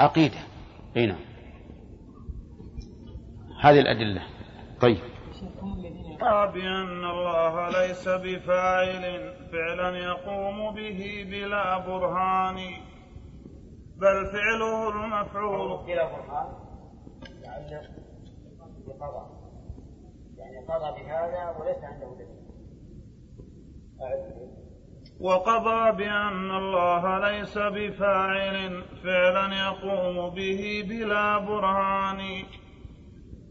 عقيدة. أي نعم. هذه الأدلة. طيب. بأن الله ليس بفاعل فعلا يقوم به بلا برهان بل فعله المفعول. بلا برهان؟ يعني بقضاء يعني قضى بهذا وليس عنده دليل. وقضى بأن الله ليس بفاعل فعلا يقوم به بلا برهان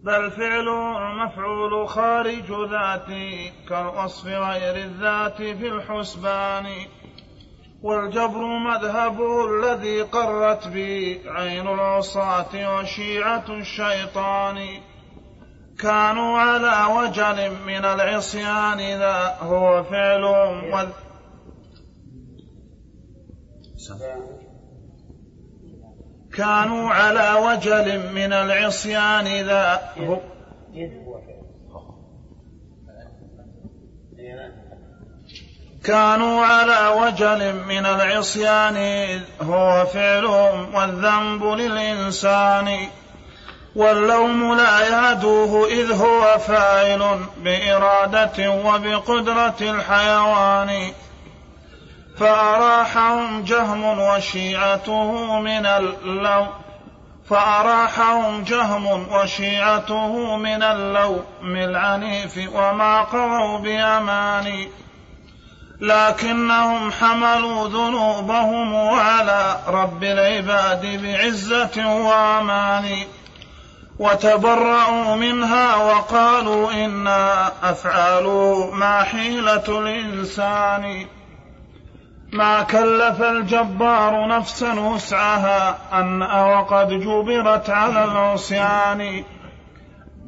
بل فعله المفعول خارج ذاته كالوصف غير الذات في الحسبان والجبر مذهبه الذي قرت به عين العصاة وشيعة الشيطان كانوا على وجل من العصيان ذا هو فعلهم. كانوا على وجل من العصيان ذا هو كانوا على وجل من العصيان هو فعلهم والذنب للإنسان. واللوم لا يهدوه إذ هو فاعل بإرادة وبقدرة الحيوان. فأراحهم جهم وشيعته من اللوم فأراحهم جهم وشيعته من اللوم العنيف وما قضوا بأمان لكنهم حملوا ذنوبهم على رب العباد بعزة وأمان وتبرأوا منها وقالوا إنا أفعاله ما حيلة الإنسان. ما كلف الجبار نفسا وسعها أن وقد جبرت على العصيان.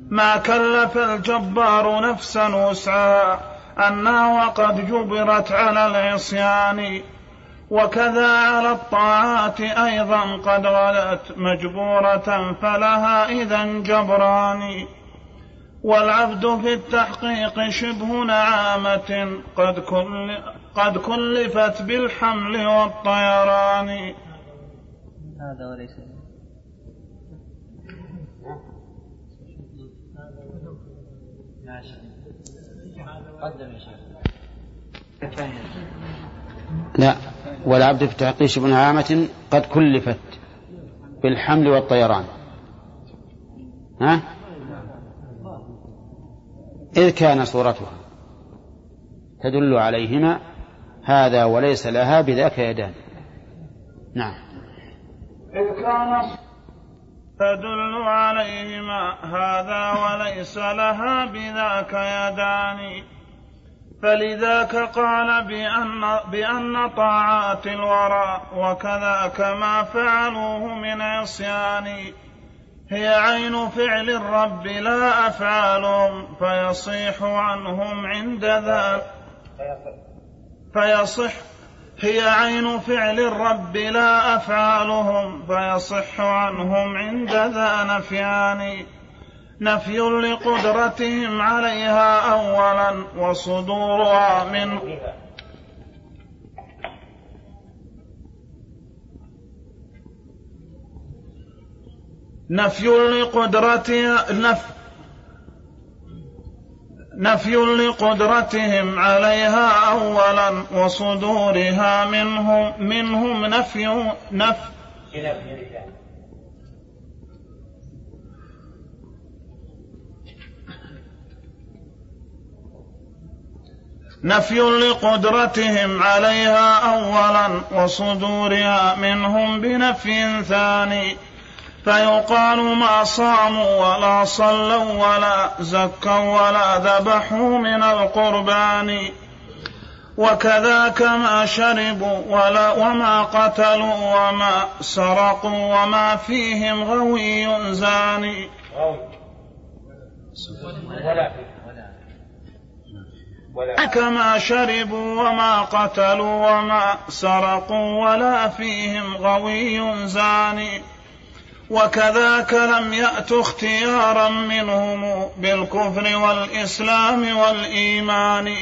ما كلف الجبار نفسا وسعها أنها وقد جبرت على العصيان. وكذا على الطاعات أيضا قد غلت مجبورة فلها إذا جبران. والعبد في التحقيق شبه نعامة قد, كل قد كلفت بالحمل والطيران. هذا وليس. قدم يا شيخ. لا والعبد في التحقيق شبه نعامة قد كلفت بالحمل والطيران. ها؟ إذ كان صورتها تدل عليهما هذا وليس لها بذاك يدان. نعم. إذ كان تدل عليهما هذا وليس لها بذاك يدان. فلذاك قال بأن, بأن طاعات الورى وكذاك ما فعلوه من عصيان. هي عين فعل الرب لا أفعالهم فيصيح عنهم عند ذا فيصح هي عين فعل الرب لا أفعالهم فيصح عنهم عند ذا نفيان. نفي لقدرتهم عليها أولا وصدورها من نفي لقدرتها نف نفي لقدرتهم عليها أولا وصدورها منهم منهم نفي نفي نفي لقدرتهم عليها أولا وصدورها منهم بنفي ثاني فيقال ما صاموا ولا صلوا ولا زكوا ولا ذبحوا من القربان. وكذاك ما شربوا ولا وما قتلوا وما سرقوا وما فيهم غوي زاني كما شربوا وما قتلوا وما سرقوا ولا فيهم غوي زاني وكذاك لم يأت اختيارا منهم بالكفر والإسلام والإيمان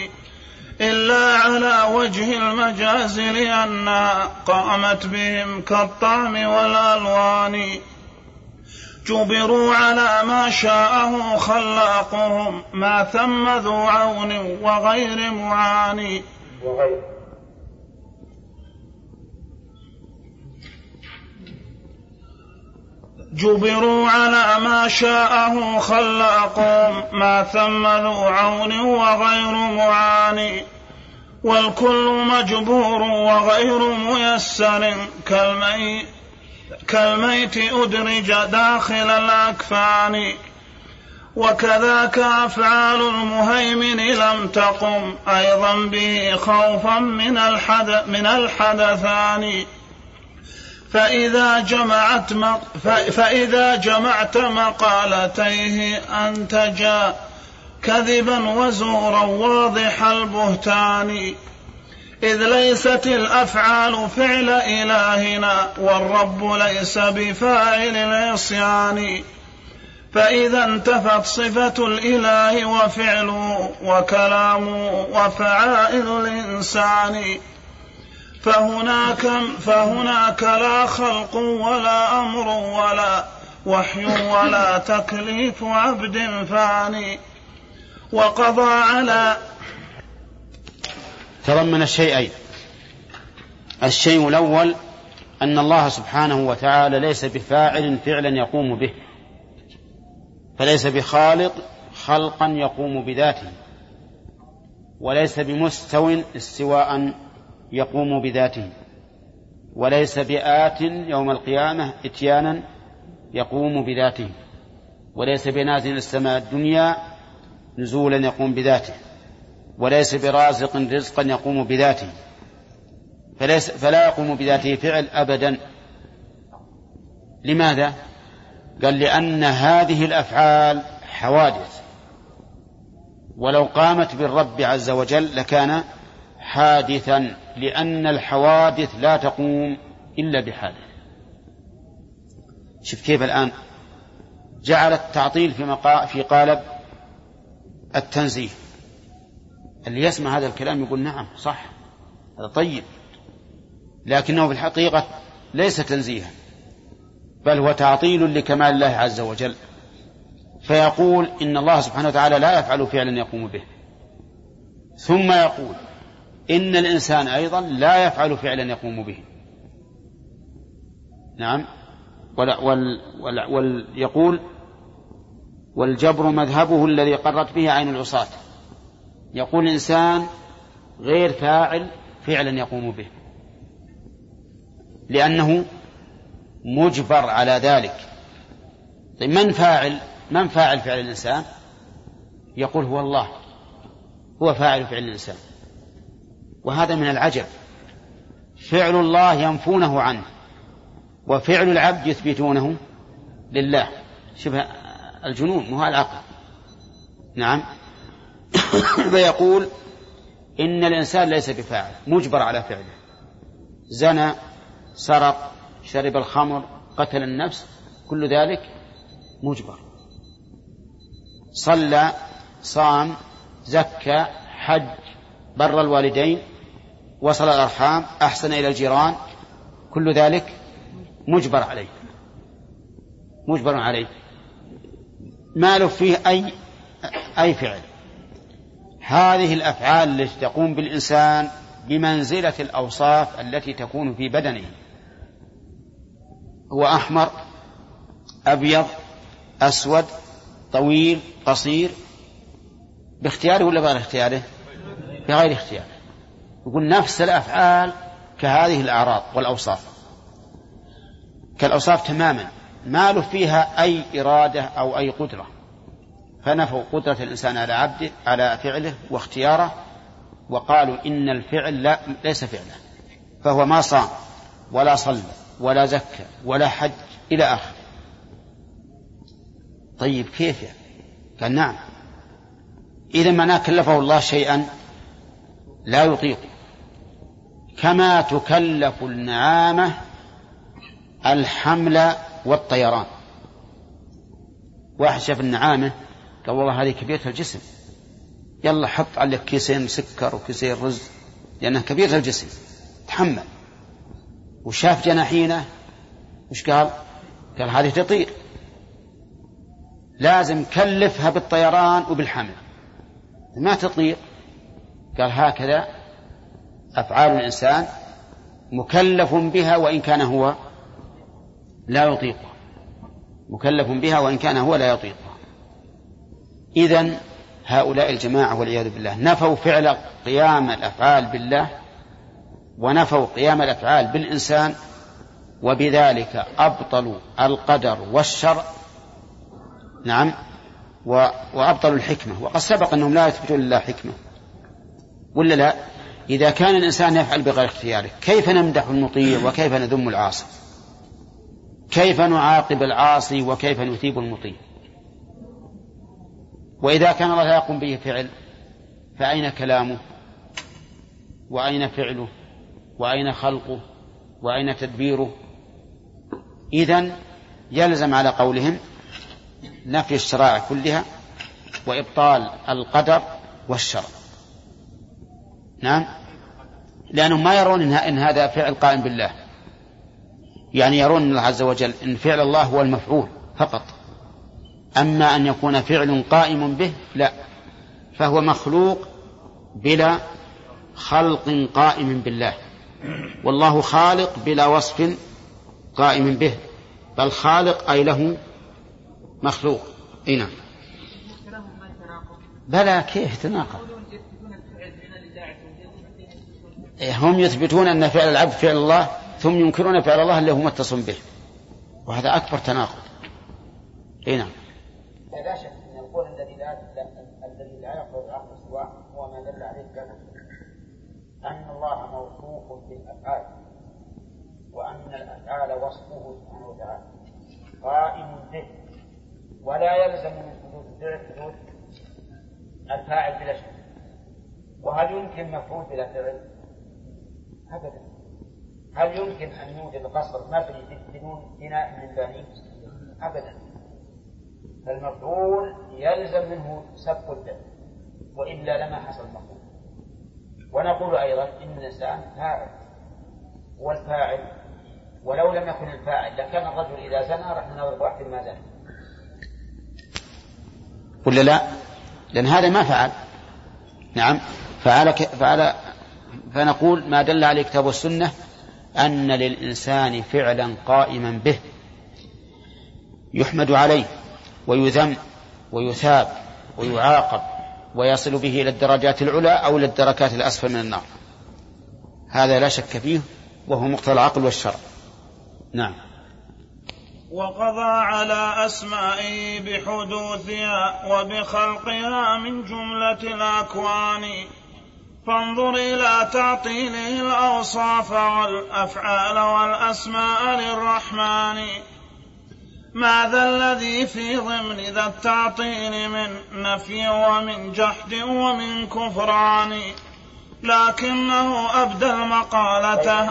إلا على وجه المجاز لأنها قامت بهم كالطعم والألوان. جبروا على ما شاءه خلاقهم ما ثم ذو عون وغير معاني. وغير جبروا على ما شاءه خلاقهم ما ثم ذو عون وغير معاني والكل مجبور وغير ميسر كالميت أدرج داخل الأكفان وكذاك أفعال المهيمن لم تقم أيضا به خوفا من الحدث من الحدثان فإذا جمعت فإذا جمعت مقالتيه أنتجا كذبا وزورا واضح البهتان. إذ ليست الأفعال فعل إلهنا والرب ليس بفاعل العصيان. فإذا انتفت صفة الإله وفعله وكلامه وفعائل الإنسان. فهناك فهناك لا خلق ولا أمر ولا وحي ولا تكليف عبد فاني وقضى على تضمن الشيئين. الشيء الأول أن الله سبحانه وتعالى ليس بفاعل فعلا يقوم به فليس بخالق خلقا يقوم بذاته وليس بمستو استواء يقوم بذاته. وليس بآت يوم القيامة إتيانا يقوم بذاته. وليس بنازل السماء الدنيا نزولا يقوم بذاته. وليس برازق رزقا يقوم بذاته. فليس فلا يقوم بذاته فعل أبدا. لماذا؟ قال لأن هذه الأفعال حوادث. ولو قامت بالرب عز وجل لكان حادثا لأن الحوادث لا تقوم إلا بحادث. شوف كيف الآن جعل التعطيل في, مقا... في قالب التنزيه. اللي يسمع هذا الكلام يقول نعم صح هذا طيب. لكنه في الحقيقة ليس تنزيها بل هو تعطيل لكمال الله عز وجل. فيقول إن الله سبحانه وتعالى لا يفعل فعلا يقوم به. ثم يقول إن الإنسان أيضا لا يفعل فعلا يقوم به. نعم. ولا وال وال وال يقول والجبر مذهبه الذي قرت به عين العصاة. يقول الإنسان غير فاعل فعلا يقوم به. لأنه مجبر على ذلك. طيب من فاعل من فاعل فعل الإنسان؟ يقول هو الله. هو فاعل فعل الإنسان. وهذا من العجب. فعل الله ينفونه عنه وفعل العبد يثبتونه لله. شبه الجنون مو العقل. نعم. فيقول إن الإنسان ليس بفاعل مجبر على فعله. زنى سرق شرب الخمر قتل النفس كل ذلك مجبر. صلى صام زكى حج بر الوالدين وصل الأرحام أحسن إلى الجيران كل ذلك مجبر عليه. مجبر عليه. ما له فيه أي أي فعل. هذه الأفعال التي تقوم بالإنسان بمنزلة الأوصاف التي تكون في بدنه. هو أحمر أبيض أسود طويل قصير. باختياره ولا بغير اختياره؟ بغير اختياره. يقول نفس الأفعال كهذه الأعراض والأوصاف. كالأوصاف تماما ما له فيها أي إرادة أو أي قدرة. فنفوا قدرة الإنسان على عبده على فعله واختياره وقالوا إن الفعل لا ليس فعلا فهو ما صام ولا صلى ولا زكى ولا حج إلى آخره. طيب كيف يعني؟ قال نعم. إذا معناه كلفه الله شيئا لا يطيق. كما تكلف النعامة الحمل والطيران. واحد شاف النعامة قال والله هذه كبيرة الجسم. يلا حط عليك كيسين سكر وكيسين رز لأنه كبير الجسم. تحمل. وشاف جناحينه وش قال؟ قال هذه تطير. لازم كلفها بالطيران وبالحمل. ما تطير. قال هكذا أفعال الإنسان مكلف بها وإن كان هو لا يطيقها مكلف بها وإن كان هو لا يطيقها إذن هؤلاء الجماعة والعياذ بالله نفوا فعل قيام الأفعال بالله ونفوا قيام الأفعال بالإنسان وبذلك أبطلوا القدر والشرع نعم وأبطلوا الحكمة. وقد سبق أنهم لا يثبتون لله حكمة ولا لا؟ إذا كان الإنسان يفعل بغير اختياره كيف نمدح المطيع وكيف نذم العاصي؟ كيف نعاقب العاصي وكيف نثيب المطيع؟ وإذا كان الله لا يقوم به فعل فأين كلامه؟ وأين فعله؟ وأين خلقه؟ وأين تدبيره؟ إذن يلزم على قولهم نفي الشرائع كلها وإبطال القدر والشرع. نعم. لأنهم ما يرون إن هذا فعل قائم بالله. يعني يرون الله عز وجل إن فعل الله هو المفعول فقط. أما أن يكون فعل قائم به لا. فهو مخلوق بلا خلق قائم بالله. والله خالق بلا وصف قائم به. بل خالق أي له مخلوق. إي نعم. بلى كيف تناقض؟ هم يثبتون أن فعل العبد فعل الله ثم ينكرون فعل الله اللي هو متصل به. وهذا أكبر تناقض. إي نعم. لا شك أن القول الذي لا الذي لا يقبل العقل سواء هو ما دل عليه كذا أن الله موصوف بالافعال وأن الأفعال وصفه سبحانه وتعالى. قائم به. ولا يلزم من حدود الفعل حدود الفاعل بلا شك. وهل يمكن مفعول بلا فعل؟ أبدا. هل يمكن أن يوجد قصر مبني بدون بناء من بنيه؟ أبدا. فالمفعول يلزم منه سبق الفعل وإلا لما حصل المفعول. ونقول أيضا إن الإنسان فاعل والفاعل ولو لم يكن الفاعل لكان الرجل إذا زنى رحنا نضرب واحد ما زنى. ولا لا؟ لأن هذا ما فعل. نعم. فعل فعل فنقول ما دل عليه الكتاب والسنة أن للإنسان فعلا قائما به. يحمد عليه ويذم ويثاب ويعاقب ويصل به إلى الدرجات العلى أو إلى الدركات الأسفل من النار. هذا لا شك فيه وهو مقتضى العقل والشرع. نعم. وقضى على أسمائه بحدوثها وبخلقها من جملة الأكوان. فانظر إلى تعطيله الأوصاف والأفعال والأسماء للرحمن. ماذا الذي في ضمن ذا التعطيل من نفي ومن جحد ومن كفران؟ لكنه أبدى المقالة.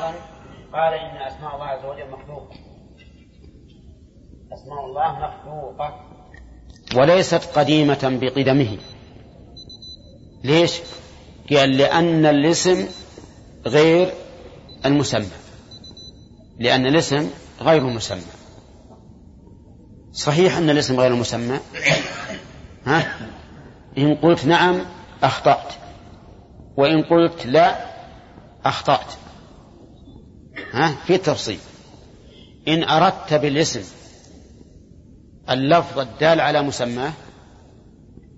قال إن أسماء الله عز وجل مخلوقة. أسماء الله مخلوقة. وليست قديمة بقدمه. ليش؟ قال لأن الاسم غير المسمى. لأن الاسم غير مسمى. صحيح أن الاسم غير مسمى؟ ها؟ إن قلت نعم أخطأت. وإن قلت لا أخطأت. ها؟ في تفصيل إن أردت بالاسم اللفظ الدال على مسماه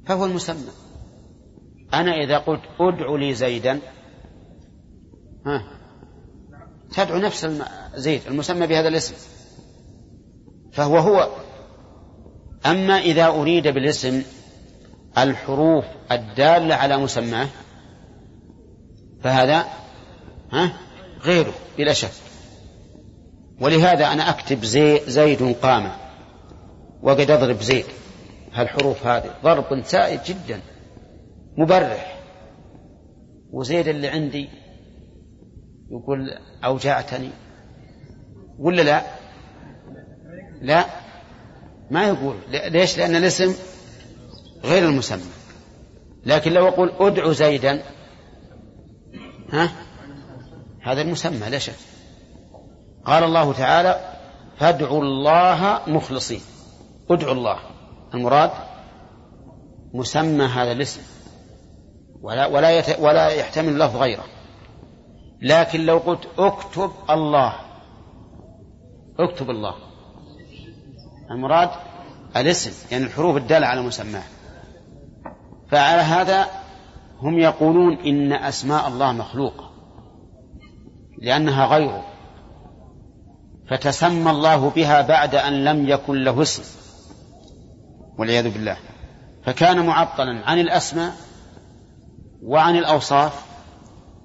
فهو المسمى. أنا إذا قلت ادع لي زيدا ها تدعو نفس زيد المسمى بهذا الاسم. فهو هو. أما إذا أريد بالاسم الحروف الدالة على مسماه فهذا ها غيره بلا شك. ولهذا أنا أكتب زي زيد قام وقد أضرب زيد. هالحروف هذه ضرب سائد جدا. مبرح. وزيد اللي عندي يقول أوجعتني ولا لا؟ لا. ما يقول. ليش؟ لأن الاسم غير المسمى. لكن لو أقول أدعو زيدا ها؟ هذا المسمى لا شك. قال الله تعالى فادعوا الله مخلصين. ادعوا الله. المراد مسمى هذا الاسم. ولا ولا يت ولا يحتمل لفظ غيره. لكن لو قلت اكتب الله. اكتب الله. المراد الاسم يعني الحروف الدالة على مسماه. فعلى هذا هم يقولون إن أسماء الله مخلوقة. لأنها غيره. فتسمى الله بها بعد أن لم يكن له اسم. والعياذ بالله. فكان معطلا عن الأسماء وعن الأوصاف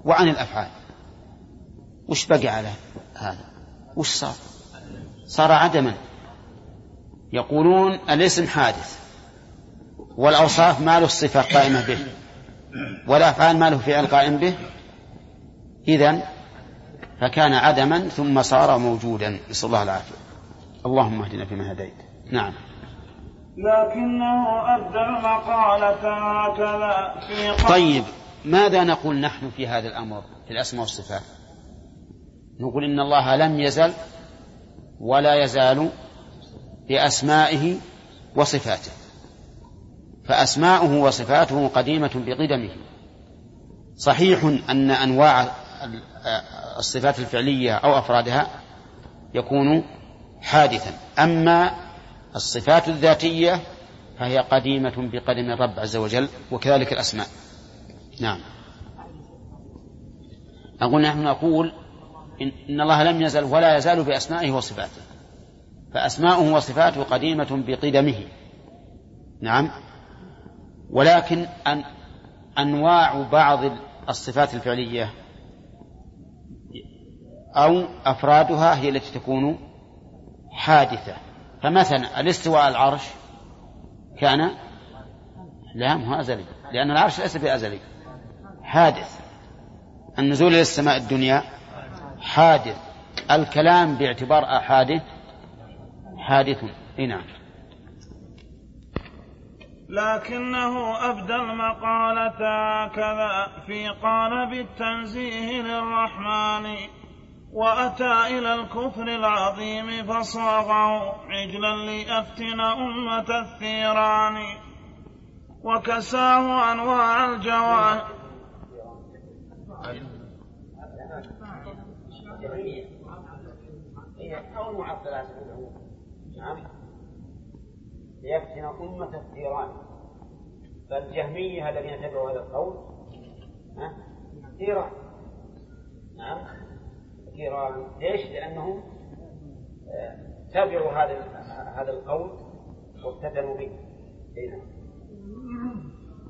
وعن الأفعال. وش بقي على هذا؟ وش صار؟ صار عدما. يقولون الاسم حادث والأوصاف ما له الصفة قائمة به والأفعال ما له فعل قائم به. إذن فكان عدما ثم صار موجودا. نسأل الله العافية. اللهم اهدنا فيما هديت. نعم. لكنه أبدى المقالة هكذا في طيب ماذا نقول نحن في هذا الأمر في الأسماء والصفات؟ نقول إن الله لم يزل ولا يزال بأسمائه وصفاته. فأسماؤه وصفاته قديمة بقدمه. صحيح أن أنواع الصفات الفعلية أو أفرادها يكون حادثا. أما الصفات الذاتية فهي قديمة بقدم الرب عز وجل وكذلك الأسماء. نعم. أقول نحن نقول إن الله لم يزل ولا يزال بأسمائه وصفاته. فأسماؤه وصفاته قديمة بقدمه. نعم. ولكن أن أنواع بعض الصفات الفعلية أو أفرادها هي التي تكون حادثة. فمثلا الاستواء على العرش كان لا مو أزلي لأن العرش ليس بأزلي. حادث النزول إلى السماء الدنيا حادث الكلام باعتبار أحادث حادث إي نعم. لكنه أبدى المقالة هكذا في قالب التنزيه للرحمن. وأتى إلى الكفر العظيم فصاغه عجلا ليفتن أمة الثيران وكساه أنواع نعم ليفتن أمة الثيران. فالجهمية الذين اتبعوا هذا القول ثيران. نعم ثيران ليش؟ لأنهم آه، تبعوا هذا هذا القول وافتتنوا به. نعم.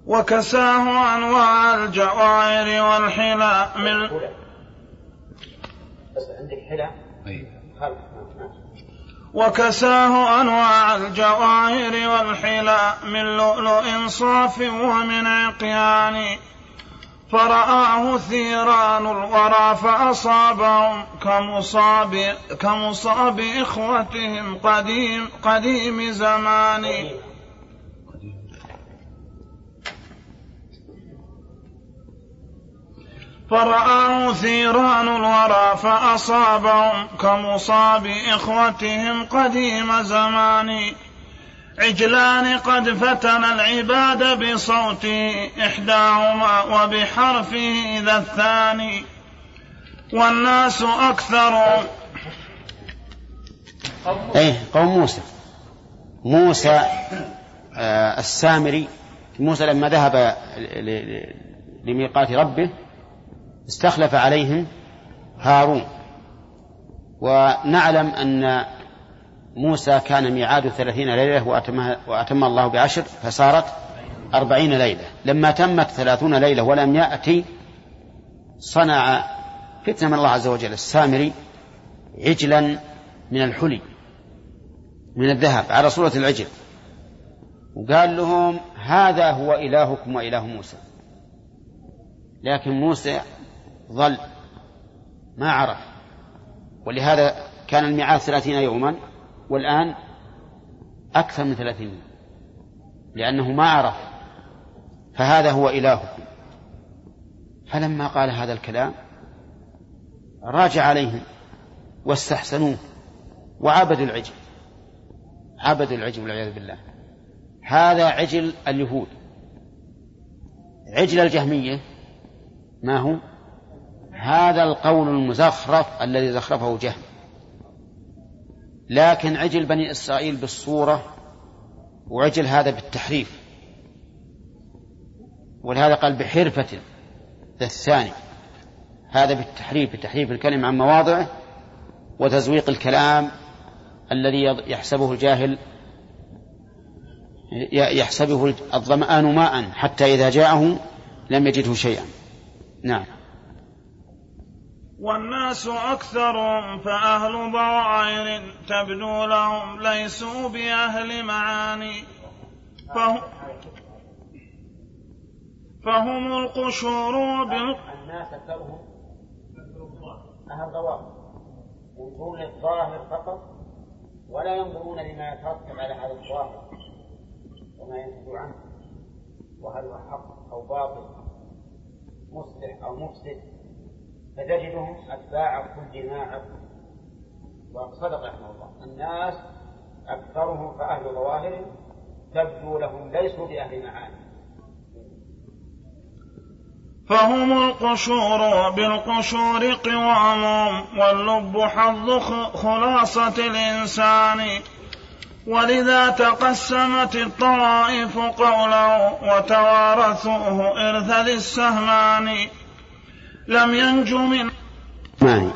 وكساه أنواع الجواهر والحلى من بس عندك حلى؟ خلف وكساه أنواع الجواهر والحلى من لؤلؤ صاف ومن عقيان فرآه ثيران الورى فأصابهم كمصاب كمصاب إخوتهم قديم قديم زمان. فرآه ثيران الورى فأصابهم كمصاب إخوتهم قديم زمان. عجلان قد فتن العباد بصوته إحداهما وبحرفه ذا الثاني. والناس أكثر. أيه قوم موسى. موسى آه السامري. موسى لما ذهب لميقات ربه استخلف عليهم هارون. ونعلم أن موسى كان ميعاد ثلاثين ليلة وأتمها وأتم الله بعشر فصارت أربعين ليلة. لما تمت ثلاثون ليلة ولم يأتي صنع فتنة من الله عز وجل السامري عجلا من الحلي من الذهب على صورة العجل. وقال لهم هذا هو إلهكم وإله موسى. لكن موسى ظل ما عرف. ولهذا كان الميعاد ثلاثين يوما. والآن أكثر من ثلاثين لأنه ما عرف فهذا هو إلهكم. فلما قال هذا الكلام راجع عليهم واستحسنوه وعبدوا العجل. عبدوا العجل والعياذ بالله. هذا عجل اليهود. عجل الجهمية ما هو؟ هذا القول المزخرف الذي زخرفه جهم. لكن عجل بني إسرائيل بالصورة وعجل هذا بالتحريف. ولهذا قال بحرفة الثاني. هذا بالتحريف بتحريف الكلمة عن مواضعه وتزويق الكلام الذي يحسبه الجاهل يحسبه الظمآن ماء حتى إذا جاءه لم يجده شيئا. نعم. والناس أكثر فأهل ضوائر تبدو لهم ليسوا بأهل معاني. فهم, فهم القشور بال... الناس أكثرهم أهل ضوائر ينظرون للظاهر فقط ولا ينظرون لما يترتب على هذا الظاهر وما ينتج عنه. وهل هو حق أو باطل؟ مصلح أو مفسد؟ فتجدهم أتباع كل ما وصدق رحمه الله. الناس أكثرهم فأهل ظواهر تبدو لهم ليسوا بأهل معاني. فهم القشور بالقشور قوام واللب حظ خلاصة الإنسان. ولذا تقسمت الطوائف قولا وتوارثوه إرث ذي السهمان. لم ينجو من ماني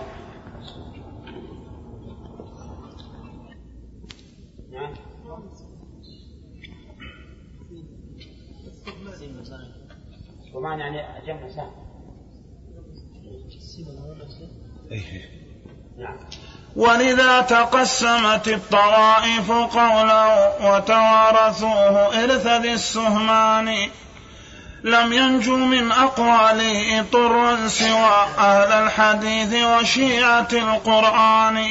ومعنى يعني جمع سهم. نعم. ولذا تقسمت الطوائف قولا وتوارثوه إرث ذي السهمان لم ينجو من أقواله طرا سوى أهل الحديث وشيعة القرآن.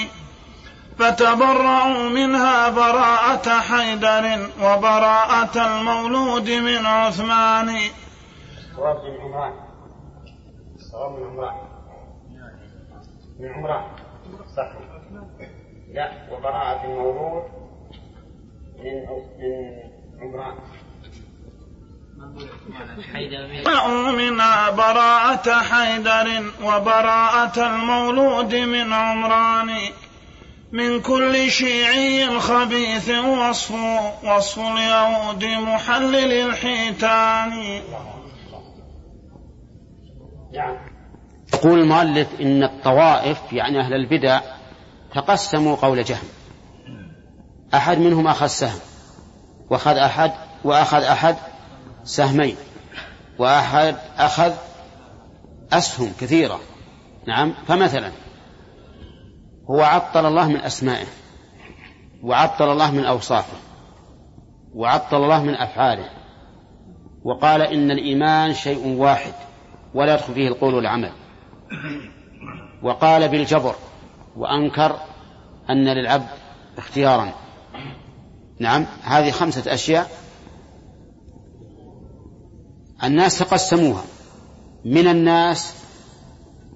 فتبرأوا منها براءة حيدر وبراءة المولود من عثمان. صواب من عمران. صواب من عمران. من عمران. صح. لا وبراءة المولود من من عمران. منها براءة حيدر وبراءة المولود من عمران من كل شيعي خبيث وصف وصف اليهود محلل الحيتان. يقول المؤلف إن الطوائف يعني أهل البدع تقسموا قول جهم. أحد منهم أخذ سهم وأخذ أحد وأخذ أحد سهمين. وأحد أخذ أسهم كثيرة. نعم. فمثلا هو عطل الله من أسمائه وعطل الله من أوصافه وعطل الله من أفعاله وقال إن الإيمان شيء واحد ولا يدخل فيه القول والعمل. وقال بالجبر وأنكر أن للعبد اختيارا. نعم. هذه خمسة أشياء الناس تقسموها. من الناس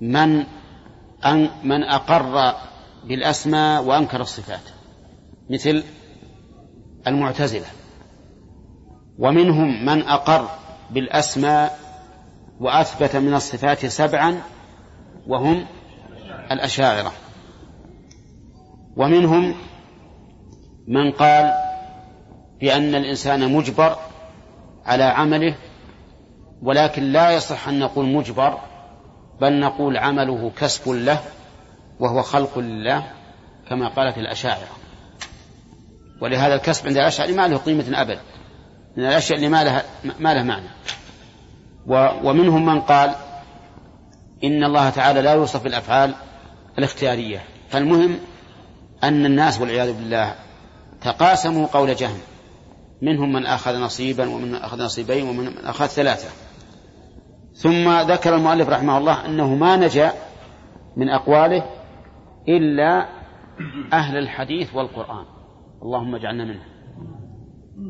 من أن من أقر بالأسماء وأنكر الصفات مثل المعتزلة. ومنهم من أقر بالأسماء وأثبت من الصفات سبعا وهم الأشاعرة. ومنهم من قال بأن الإنسان مجبر على عمله ولكن لا يصح أن نقول مجبر بل نقول عمله كسب له وهو خلق لله كما قالت الأشاعرة. ولهذا الكسب عند الأشاعرة ما له قيمة أبد من الأشياء اللي ما لها ما له معنى. ومنهم من قال إن الله تعالى لا يوصف بالأفعال الاختيارية. فالمهم أن الناس والعياذ بالله تقاسموا قول جهم. منهم من أخذ نصيبا ومن من أخذ نصيبين ومن من أخذ ثلاثة. ثم ذكر المؤلف رحمه الله أنه ما نجا من أقواله إلا أهل الحديث والقرآن. اللهم اجعلنا منه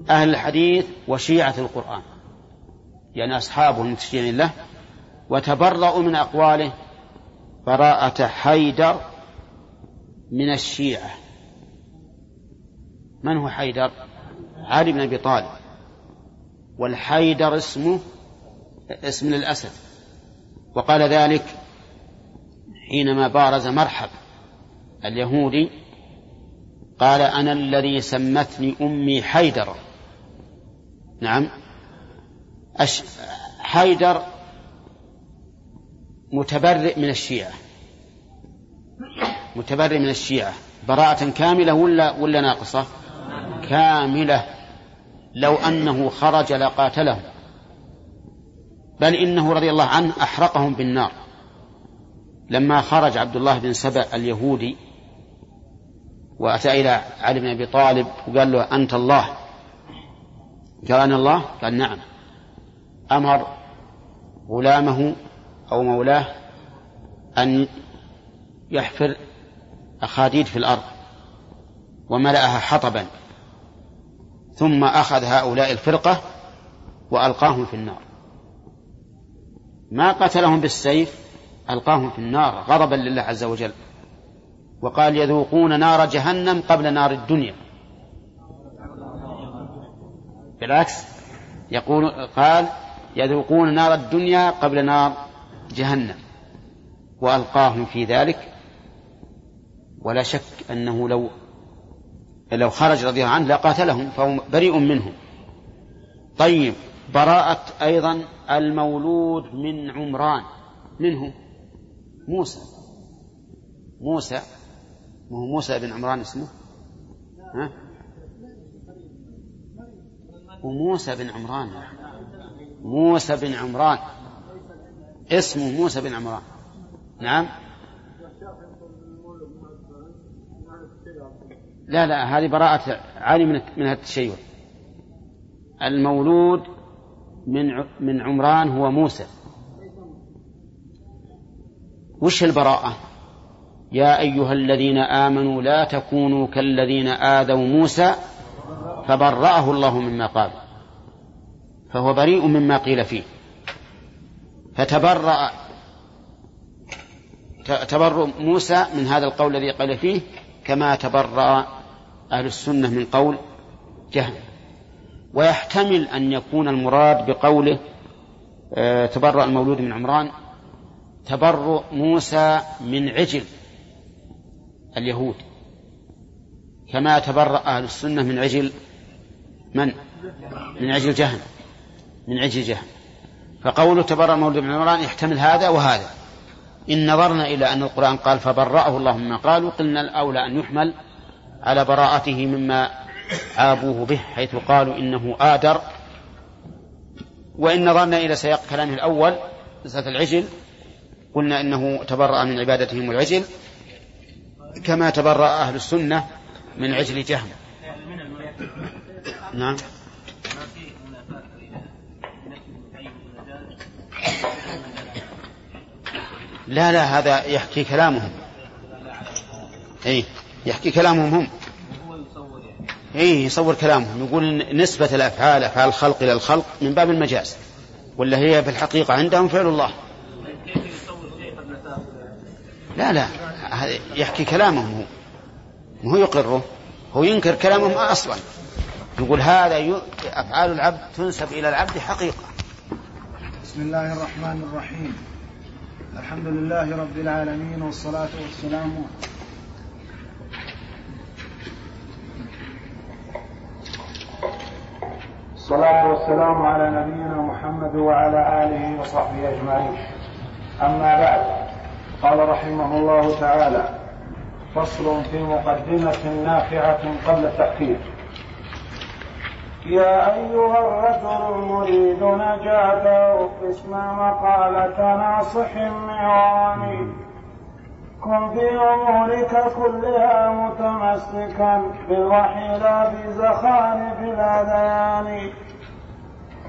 أهل الحديث وشيعة القرآن. يعني أصحابه المتشيعين له وتبرأوا من أقواله براءة حيدر من الشيعة. من هو حيدر؟ علي بن أبي طالب. والحيدر اسمه اسم للأسد وقال ذلك حينما بارز مرحب. اليهودي قال أنا الذي سمتني أمي حيدر. نعم. أش... حيدر متبرئ من الشيعة. متبرئ من الشيعة. براءة كاملة ولا ولا ناقصة؟ كاملة. لو أنه خرج لقاتلهم بل إنه رضي الله عنه أحرقهم بالنار. لما خرج عبد الله بن سبأ اليهودي وأتى إلى علي بن أبي طالب وقال له أنت الله؟ قال أنا الله؟ قال نعم. أمر غلامه أو مولاه أن يحفر أخاديد في الأرض وملأها حطبا ثم أخذ هؤلاء الفرقة وألقاهم في النار. ما قتلهم بالسيف ألقاهم في النار غضبا لله عز وجل. وقال يذوقون نار جهنم قبل نار الدنيا. بالعكس يقول قال يذوقون نار الدنيا قبل نار جهنم. وألقاهم في ذلك. ولا شك أنه لو لو خرج رضي الله عنه لقاتلهم فهو بريء منهم. طيب براءة أيضا المولود من عمران. منه موسى. موسى. هو موسى بن عمران اسمه؟ ها؟ وموسى بن عمران. موسى بن عمران. اسمه موسى بن عمران. نعم. لا لا هذه براءة عالي من من التشيع. المولود من من عمران هو موسى. وش البراءة؟ يا أيها الذين آمنوا لا تكونوا كالذين آذوا موسى فبرأه الله مما قال. فهو بريء مما قيل فيه. فتبرأ تبرؤ موسى من هذا القول الذي قال فيه كما تبرأ أهل السنة من قول جهل. ويحتمل أن يكون المراد بقوله آه، تبرأ المولود من عمران تبرؤ موسى من عجل اليهود. كما تبرأ أهل السنة من عجل من؟ من عجل جهل من عجل جهل فقوله تبرأ المولود من عمران يحتمل هذا وهذا. إن نظرنا إلى أن القرآن قال فبرأه الله مما قالوا قلنا الأولى أن يحمل على براءته مما عابوه به حيث قالوا إنه آدر. وإن نظرنا إلى سياق كلامه الأول مسألة العجل. قلنا إنه تبرأ من عبادتهم العجل كما تبرأ أهل السنة من عجل جهم. نعم. لا لا هذا يحكي كلامهم. اي يحكي كلامهم هم. اي يصور كلامهم يقول نسبة الأفعال أفعال الخلق إلى الخلق من باب المجاز ولا هي في الحقيقة عندهم فعل الله. لا لا يحكي كلامهم هو هو يقره هو ينكر كلامهم أصلا. يقول هذا أفعال العبد تنسب إلى العبد حقيقة. بسم الله الرحمن الرحيم. الحمد لله رب العالمين والصلاة والسلام الصلاة والسلام على نبينا محمد وعلى آله وصحبه أجمعين. أما بعد قال رحمه الله تعالى فصل في مقدمة نافعة قبل التأخير. يا أيها الرجل المريد نجاته اسمع مقالة ناصح معواني كن في أمورك كلها متمسكا بالوحي لا بزخارف الأذان.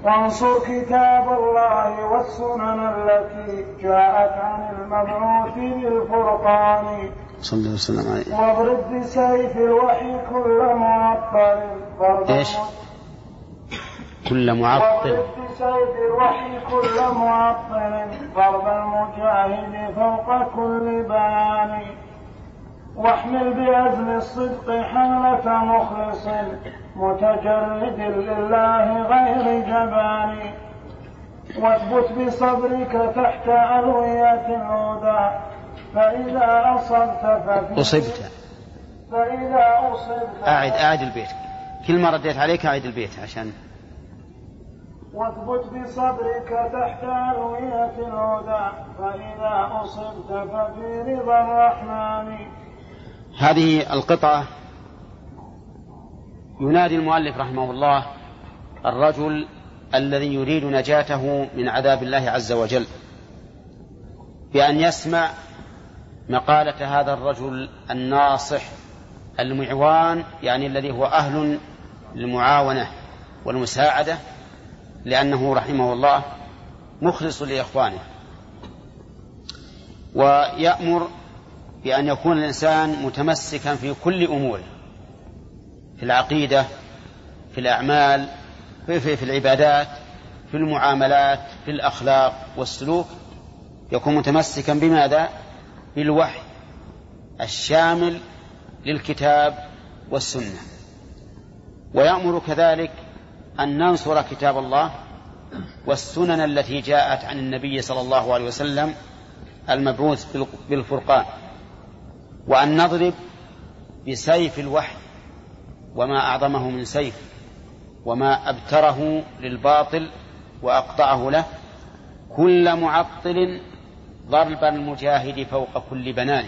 وانصر كتاب الله والسنن التي جاءت عن المبعوث بالفرقان صلى الله وسلم. عليه واضرب بسيف الوحي كل معطل. إيش؟ كل معطل. بسيف الوحي كل معطل ضرب المجاهد فوق كل بيان واحمل بأزم الصدق حملة مخلص متجرد لله غير جبان واثبت بصبرك تحت ألوية الهدى. فإذا أصبت ففي أصبت. فإذا أصبت أعد أعد البيت. كل ما رديت عليك أعد البيت عشان واثبت بصبرك تحت ألوية الهدى فإذا أصبت ففي رضا الرحمن. هذه القطعة ينادي المؤلف رحمه الله الرجل الذي يريد نجاته من عذاب الله عز وجل بأن يسمع مقالة هذا الرجل الناصح المعوان يعني الذي هو أهل للمعاونة والمساعدة. لأنه رحمه الله مخلص لإخوانه. ويأمر بأن يكون الإنسان متمسكا في كل أموره في العقيدة في الأعمال في, في, في العبادات في المعاملات في الأخلاق والسلوك. يكون متمسكا بماذا؟ بالوحي الشامل للكتاب والسنة. ويأمر كذلك أن ننصر كتاب الله والسنن التي جاءت عن النبي صلى الله عليه وسلم المبعوث بالفرقان وأن نضرب بسيف الوحي وما أعظمه من سيف وما أبتره للباطل وأقطعه له كل معطل ضرب المجاهد فوق كل بنان.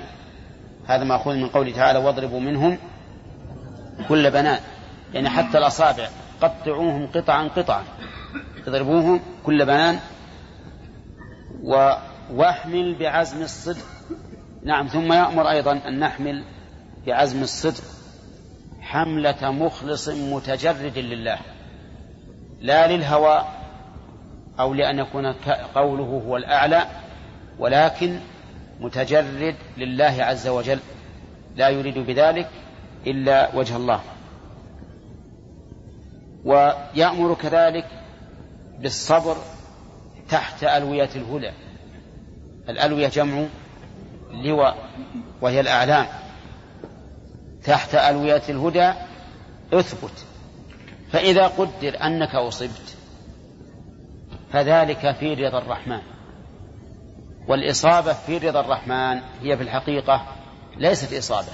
هذا مأخوذ من قوله تعالى واضربوا منهم كل بنان. يعني حتى الأصابع قطعوهم قطعا قطعا. اضربوهم كل بنان و وأحمل بعزم الصدق. نعم ثم يأمر أيضا أن نحمل بعزم الصدق. حملة مخلص متجرد لله لا للهوى أو لأن يكون قوله هو الأعلى ولكن متجرد لله عز وجل. لا يريد بذلك إلا وجه الله. ويأمر كذلك بالصبر تحت ألوية الهدى. الألوية جمع لواء وهي الأعلام. تحت ألوية الهدى اثبت. فإذا قدر أنك أصبت فذلك في رضا الرحمن. والإصابة في رضا الرحمن هي في الحقيقة ليست إصابة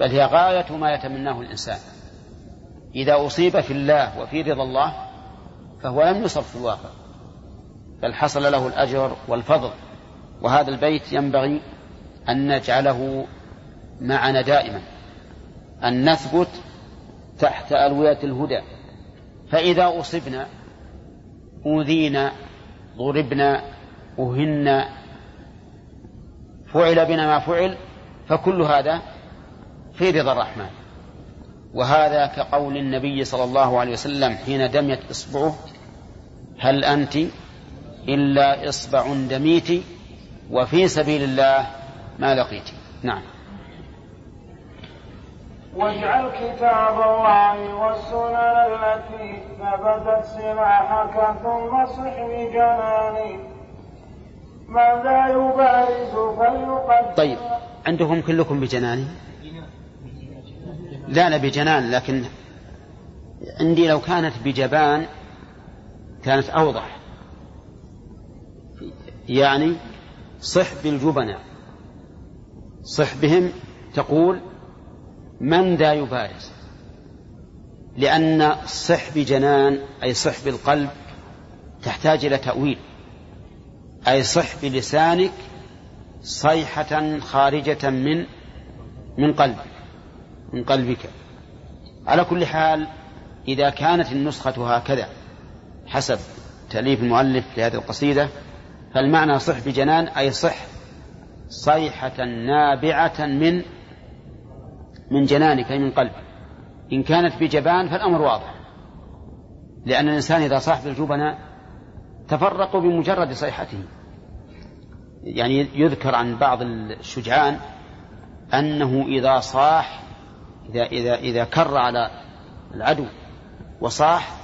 بل هي غاية ما يتمناه الإنسان. إذا أصيب في الله وفي رضا الله فهو لم يصب في الواقع بل حصل له الأجر والفضل. وهذا البيت ينبغي أن نجعله معنا دائما أن نثبت تحت ألوية الهدى. فإذا أصبنا أوذينا ضربنا أهنا فعل بنا ما فعل فكل هذا في رضا الرحمن. وهذا كقول النبي صلى الله عليه وسلم حين دميت إصبعه هل أنت إلا إصبع دميت؟ وفي سبيل الله ما لقيت. نعم. واجعل كتاب الله والسنن التي ثبتت سلاحك ثم صح بجناني ماذا يبارز فليقدم طيب عندكم كلكم بجنان؟ لا لا بجنان لكن عندي لو كانت بجبان كانت أوضح. يعني صح بالجبناء. صح بهم تقول من ذا يبارز؟ لأن صح بجنان أي صح بالقلب تحتاج إلى تأويل. أي صح بلسانك صيحة خارجة من من قلبك. من قلبك. على كل حال إذا كانت النسخة هكذا حسب تأليف المؤلف لهذه القصيدة فالمعنى صح بجنان أي صح صيحة نابعة من من جنانك أي من قلبك. إن كانت بجبان فالأمر واضح. لأن الإنسان إذا صاح بالجبناء تفرقوا بمجرد صيحته. يعني يذكر عن بعض الشجعان أنه إذا صاح إذا إذا إذا كر على العدو وصاح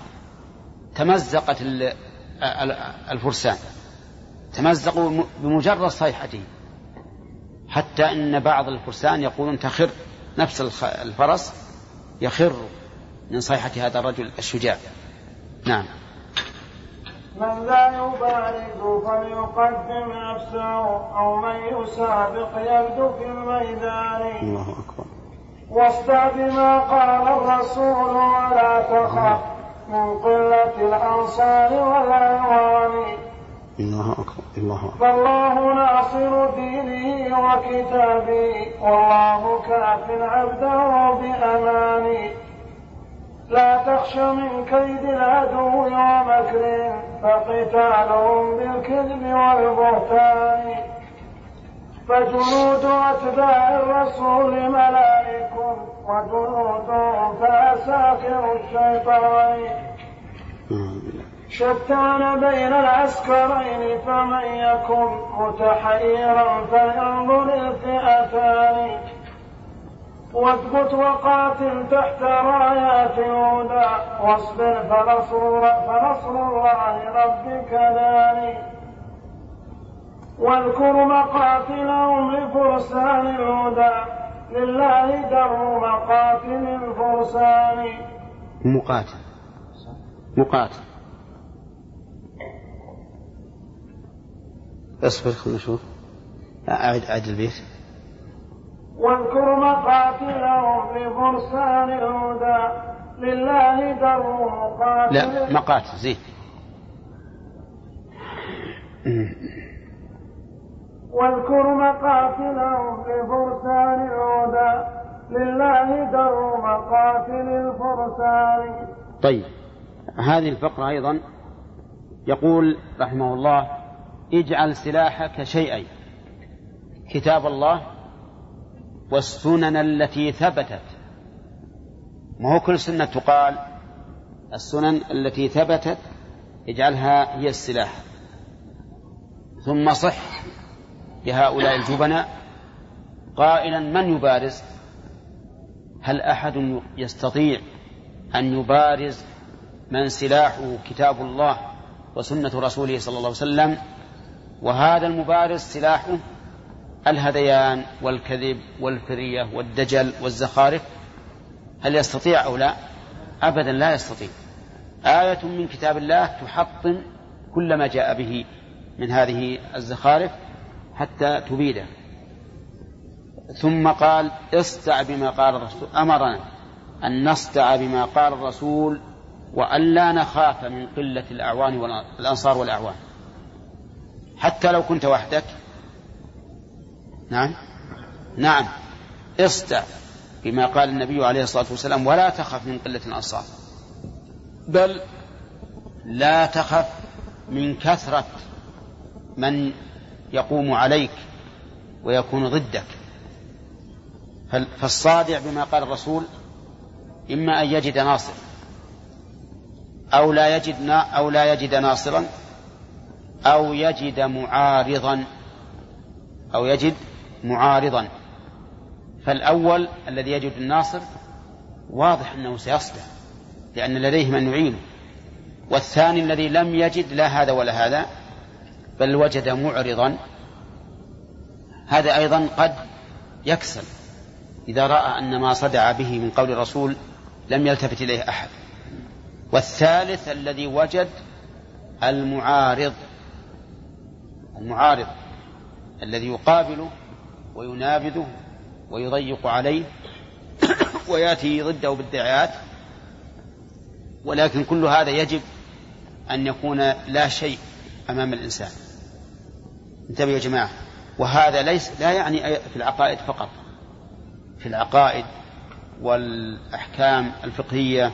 تمزقت الفرسان تمزقوا بمجرد صيحته حتى إن بعض الفرسان يقولون تخر نفس الفرس يخر من صيحة هذا الرجل الشجاع. نعم. من لا يبارز فليقدم نفسه أو من يسابق يبدو في الميدان. الله أكبر. واصدع بما قال الرسول ولا تخف من قلة الأنصار والأعوان الله أكبر الله أكبر. فالله ناصر دينه وكتابه والله كاف عبده بأمانه. لا تخش من كيد العدو ومكر فقتالهم بالكذب والبهتان. فجنود أتباع الرسول ملائك وجنودهم فأساخر الشيطان. شتان بين العسكرين فمن يكن متحيرا فلينظر الفئتان. واثبت وقاتل تحت رايات الهدى واصبر فنصر, فنصر الله ربك داني واذكر مقاتلهم لفرسان الهدى لله در مقاتل الفرسان مقاتل. مقاتل. اصبر خلنا نشوف. أعد أعد البيت. واذكر مقاتلهم لفرسان الهدى لله در مقاتل لا مقاتل زين. واذكر مقاتلهم لفرسان الهدى لله در مقاتل الفرسان. طيب هذه الفقرة أيضا يقول رحمه الله اجعل سلاحك شيئين كتاب الله والسنن التي ثبتت. ما هو كل سنة تقال؟ السنن التي ثبتت اجعلها هي السلاح. ثم صح. بهؤلاء الجبناء قائلا من يبارز؟ هل أحد يستطيع أن يبارز من سلاحه كتاب الله وسنة رسوله صلى الله عليه وسلم؟ وهذا المبارز سلاحه الهذيان والكذب والفرية والدجل والزخارف؟ هل يستطيع أو لا؟ أبدا لا يستطيع. آية من كتاب الله تحطم كل ما جاء به من هذه الزخارف. حتى تبيده. ثم قال اصدع بما قال الرسول. أمرنا أن نصدع بما قال الرسول وألا نخاف من قلة الأعوان والأنصار والأعوان. حتى لو كنت وحدك. نعم؟ نعم. اصدع بما قال النبي عليه الصلاة والسلام ولا تخف من قلة الأنصار. بل لا تخف من كثرة من يقوم عليك ويكون ضدك. فالصادع بما قال الرسول إما أن يجد ناصر أو لا يجد أو لا يجد ناصرا أو يجد معارضا أو يجد معارضا. فالأول الذي يجد الناصر واضح أنه سيصلح لأن لديه من يعينه والثاني الذي لم يجد لا هذا ولا هذا بل وجد معرضا. هذا أيضا قد يكسل إذا رأى أن ما صدع به من قول الرسول لم يلتفت إليه أحد. والثالث الذي وجد المعارض المعارض الذي يقابله وينابذه ويضيق عليه ويأتي ضده بالدعايات ولكن كل هذا يجب أن يكون لا شيء أمام الإنسان. انتبهوا يا جماعة. وهذا ليس لا يعني في العقائد فقط. في العقائد والأحكام الفقهية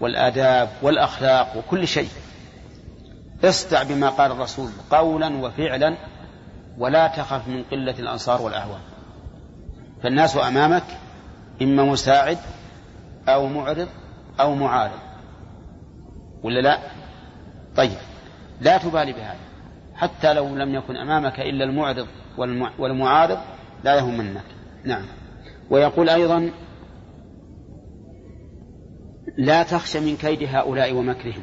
والآداب والأخلاق وكل شيء. اصدع بما قال الرسول قولا وفعلا ولا تخف من قلة الأنصار والأعوان فالناس أمامك إما مساعد أو معرض أو معارض. ولا لا؟ طيب. لا تبالي بهذا. حتى لو لم يكن أمامك إلا المعرض والمعارض لا يهمنك نعم ويقول أيضا لا تخش من كيد هؤلاء ومكرهم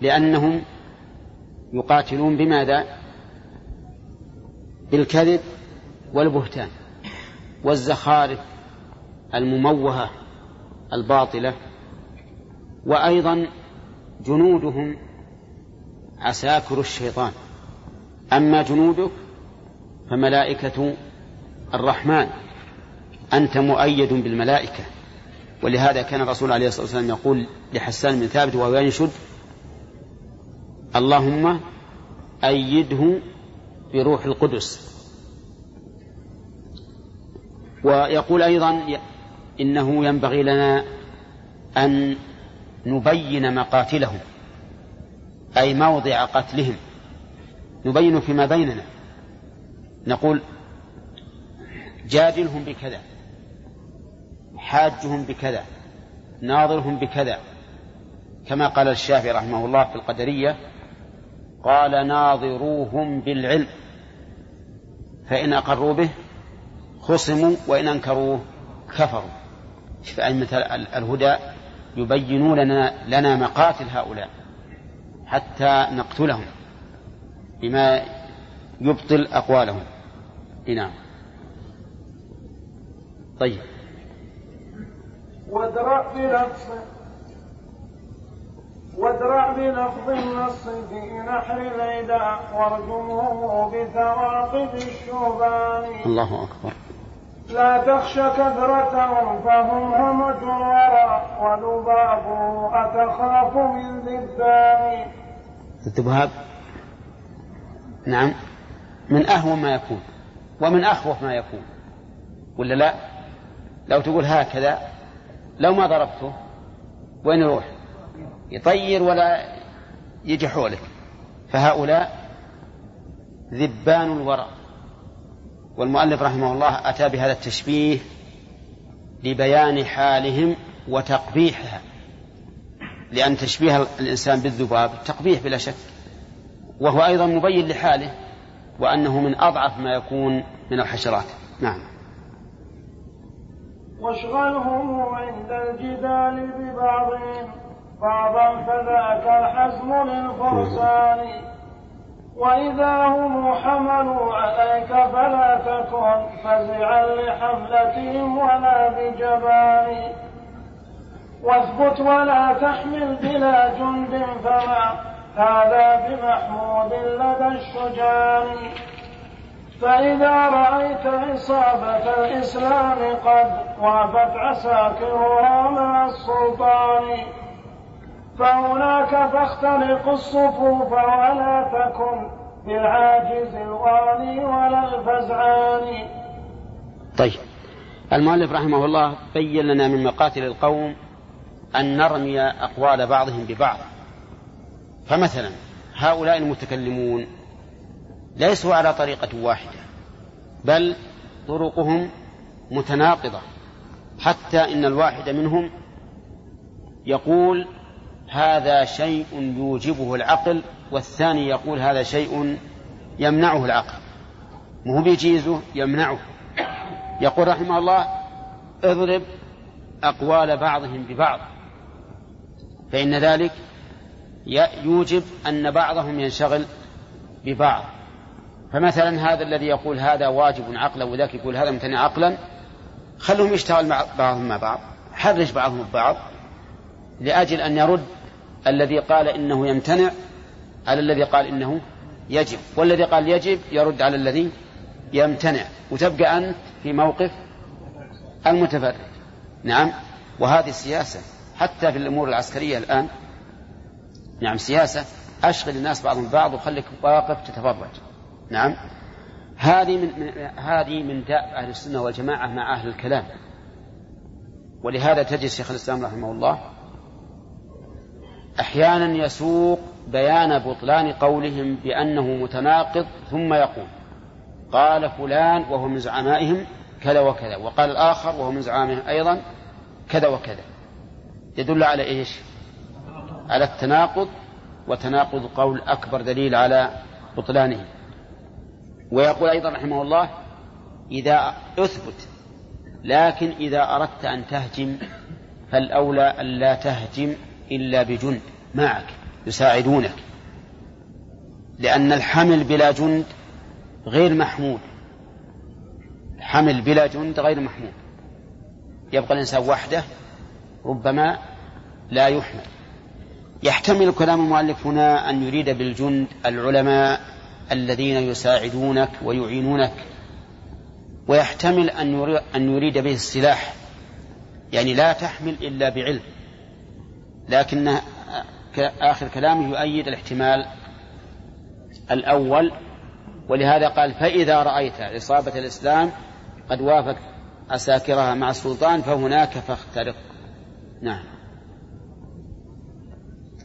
لأنهم يقاتلون بماذا؟ بالكذب والبهتان والزخارف المموهة الباطلة وأيضا جنودهم عساكر الشيطان. أما جنودك فملائكة الرحمن. أنت مؤيد بالملائكة. ولهذا كان الرسول عليه الصلاة والسلام يقول لحسان بن ثابت وهو ينشد اللهم أيده بروح القدس. ويقول أيضا إنه ينبغي لنا أن نبين مقاتلهم. أي موضع قتلهم نبين فيما بيننا. نقول جادلهم بكذا حاجهم بكذا ناظرهم بكذا. كما قال الشافعي رحمه الله في القدرية قال ناظروهم بالعلم فإن أقروا به خصموا وإن أنكروه كفروا. فأئمة الهدى يبينون لنا, لنا مقاتل هؤلاء. حتى نقتلهم بما يبطل أقوالهم. نعم. طيب. وادرأ بنفسه وادرع بلفظ النص في نحر العدا وارجمه بثواقب الشوبان. الله أكبر. لا تخش كثرتهم فهم همة الورى وذبابه أتخاف من ذبان. الذباب نعم. من أهون ما يكون ومن أخوف ما يكون. ولا لا؟ لو تقول هكذا لو ما ضربته وين يروح؟ يطير ولا يجي حولك. فهؤلاء ذبان الورى. والمؤلف رحمه الله أتى بهذا التشبيه لبيان حالهم وتقبيحها. لأن تشبيه الإنسان بالذباب تقبيح بلا شك وهو أيضا مبين لحاله وأنه من أضعف ما يكون من الحشرات. نعم. واشغلهم عند الجدال ببعضهم بعضا فذاك الحزم للفرسان. وإذا هم حملوا عليك فلا تكن فزعا لحملتهم ولا بجبان. واثبت ولا تحمل بلا جند فما هذا بمحمود لدى الشجان فإذا رأيت إصابة الإسلام قد وافت عساكرها مع السلطان. فهناك فاختلق الصفوف ولا تكن بالعاجز الوالي ولا الفزعان. طيب المؤلف رحمه الله بين لنا من مقاتل القوم أن نرمي أقوال بعضهم ببعض. فمثلا هؤلاء المتكلمون ليسوا على طريقة واحدة بل طرقهم متناقضة حتى إن الواحد منهم يقول هذا شيء يوجبه العقل والثاني يقول هذا شيء يمنعه العقل. مو بيجيزه يمنعه. يقول رحمه الله اضرب أقوال بعضهم ببعض. فإن ذلك يوجب أن بعضهم ينشغل ببعض. فمثلا هذا الذي يقول هذا واجب عقلا وذاك يقول هذا ممتنع عقلا خلهم يشتغل مع بعضهم مع بعض حرج بعضهم ببعض لأجل أن يرد الذي قال إنه يمتنع على الذي قال إنه يجب. والذي قال يجب يرد على الذي يمتنع. وتبقى أنت في موقف المتفرد نعم. وهذه السياسة. حتى في الأمور العسكرية الآن. نعم سياسة. أشغل الناس بعضهم بعض وخليك واقف تتفرج. نعم. هذه من, هذه من داء أهل السنة والجماعة مع أهل الكلام. ولهذا تجد شيخ الإسلام رحمه الله. أحيانا يسوق بيان بطلان قولهم بأنه متناقض ثم يقول قال فلان وهو من زعمائهم كذا وكذا وقال الآخر وهو من زعامهم أيضا كذا وكذا. يدل على إيش؟ على التناقض وتناقض قول أكبر دليل على بطلانه. ويقول أيضا رحمه الله إذا أثبت لكن إذا أردت أن تهجم فالأولى أن لا تهجم إلا بجند معك يساعدونك. لأن الحمل بلا جند غير محمود حمل بلا جند غير محمود يبقى الإنسان وحده ربما لا يحمل. يحتمل كلام المؤلف هنا أن يريد بالجند العلماء الذين يساعدونك ويعينونك ويحتمل أن يريد به السلاح. يعني لا تحمل إلا بعلم. لكن آخر كلامه يؤيد الاحتمال الأول ولهذا قال فإذا رأيت إصابة الإسلام قد وافق أساكرها مع السلطان فهناك فاخترق. نعم.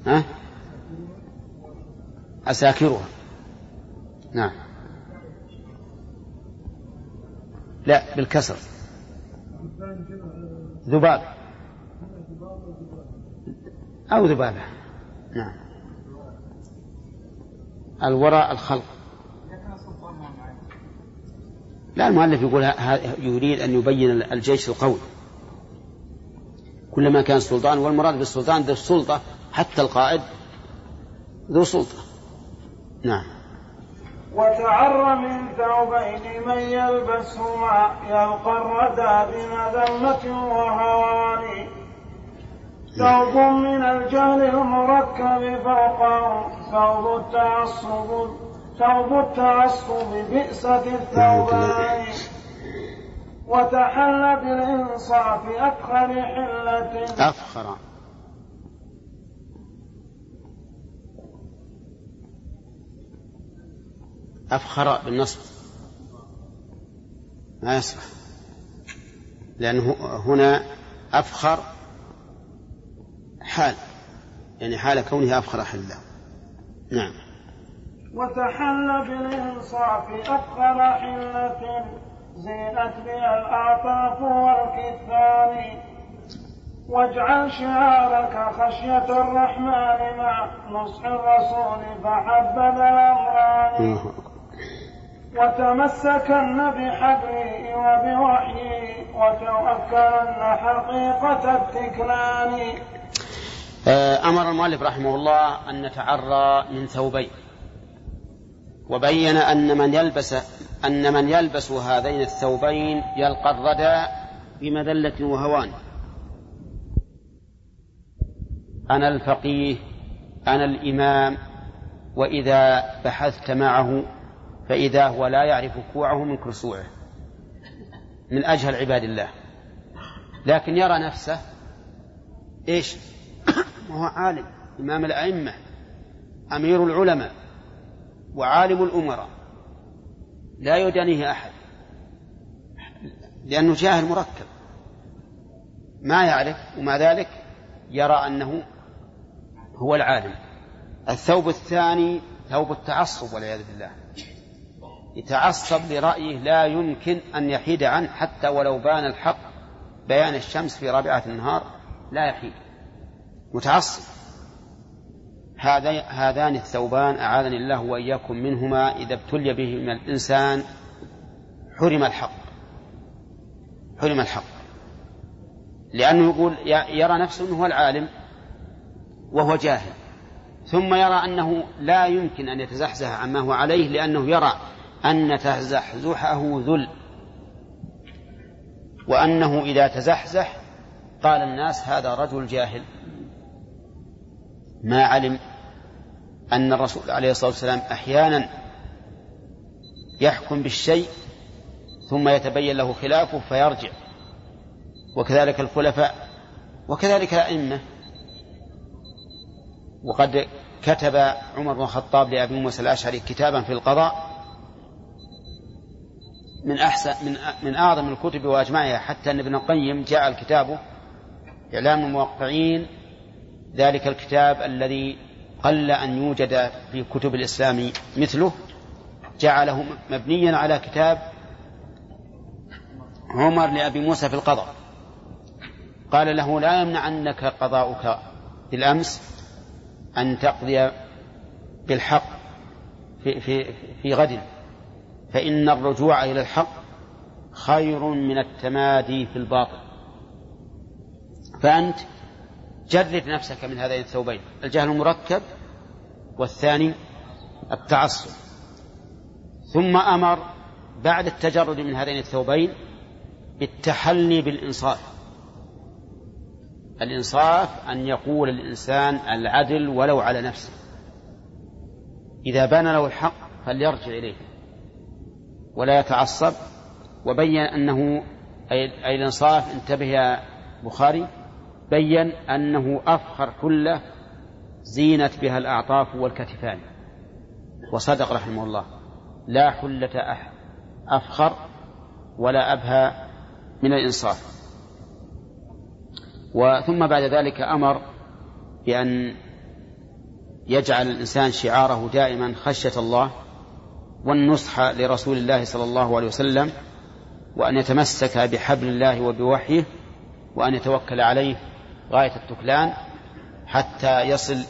ها؟ أساكرها. نعم. لا بالكسر. ذباب. أو ذبابة. نعم. الوراء الخلق. لا المؤلف يقول يريد أن يبين الجيش القوي. كلما كان سلطان والمراد بالسلطان ذو السلطة حتى القائد ذو سلطة. نعم. وتعر من ثوبين من يلبسهما يلقى الردى بمذمة وهوان ثوب من الجهل المركب فوقه ثوب التعصب ثوب التعصب بئسة الثوبان. وتحل بالإنصاف أفخر حلة. أفخر أفخر بالنصب. ما يصلح لأنه هنا أفخر حال. يعني حال كونه أفخر حلة. نعم. وتحل بالإنصاف أفخر حلة. زينت بها الأعطاف والكثان واجعل شعارك خشية الرحمن مع نصح الرسول فحبب الأمران. وتمسكن بحبلي وبوحيي وتوكلن حقيقة التكلان. آه، أمر المؤلف رحمه الله أن نتعرى من ثوبين. وبين أن من يلبس أن من يلبس هذين الثوبين يلقى الردى بمذلة وهوان. أنا الفقيه أنا الإمام وإذا بحثت معه فإذا هو لا يعرف كوعه من كرسوعه من أجهل عباد الله. لكن يرى نفسه إيش؟ وهو عالم إمام الأئمة أمير العلماء. وعالم الأمراء. لا يدانيه أحد. لأنه جاهل مركب. ما يعرف ومع ذلك يرى أنه هو العالم. الثوب الثاني ثوب التعصب والعياذ بالله. يتعصب لرأيه لا يمكن أن يحيد عنه حتى ولو بان الحق بيان الشمس في رابعة النهار لا يحيد. متعصب. هذان الثوبان أعاذني الله وإياكم منهما إذا ابتلي بهما الإنسان حرم الحق. حرم الحق. لأنه يقول يرى نفسه أنه هو العالم وهو جاهل. ثم يرى أنه لا يمكن أن يتزحزح عما هو عليه لأنه يرى أن تزحزحه ذل. وأنه إذا تزحزح قال الناس هذا رجل جاهل. ما علم أن الرسول عليه الصلاة والسلام أحيانا يحكم بالشيء ثم يتبين له خلافه فيرجع. وكذلك الخلفاء وكذلك الأئمة. وقد كتب عمر بن الخطاب لأبي موسى الأشعري كتابا في القضاء من أحسن من من أعظم الكتب وأجمعها. حتى أن ابن القيم جعل كتابه إعلام الموقعين ذلك الكتاب الذي قل أن يوجد في كتب الإسلام مثله جعله مبنيا على كتاب عمر لأبي موسى في القضاء. قال له لا يمنعنك قضاؤك بالأمس أن تقضي بالحق في, في, في غد. فإن الرجوع إلى الحق خير من التمادي في الباطل. فأنت جرد نفسك من هذين الثوبين. الجهل المركب والثاني التعصب. ثم أمر بعد التجرد من هذين الثوبين بالتحلي بالإنصاف. الإنصاف أن يقول الإنسان العدل ولو على نفسه. إذا بان له الحق فليرجع إليه. ولا يتعصب. وبين أنه أي الإنصاف انتبه يا بخاري. بين أنه أفخر حلة زينت بها الأعطاف والكتفان. وصدق رحمه الله. لا حلة أفخر ولا أبهى من الإنصاف. وثم بعد ذلك أمر بأن يجعل الإنسان شعاره دائما خشية الله والنصح لرسول الله صلى الله عليه وسلم وأن يتمسك بحبل الله وبوحيه وأن يتوكل عليه غاية التكلان حتى يصل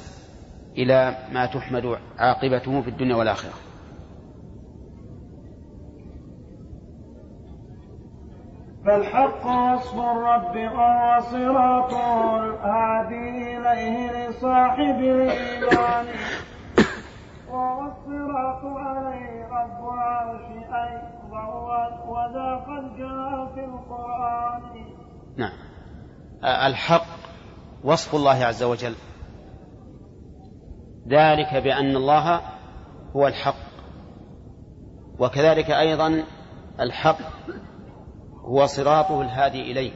إلى ما تحمد عاقبته في الدنيا والآخرة. فالحق وصف الرب وهو صراط الهادي إليه لصاحب الإيمان. وهو الصراط عليه رب العرش أيضا وذا قد جاء في القرآن. نعم. الحق وصف الله عز وجل. ذلك بأن الله هو الحق. وكذلك أيضا الحق هو صراطه الهادي إليه.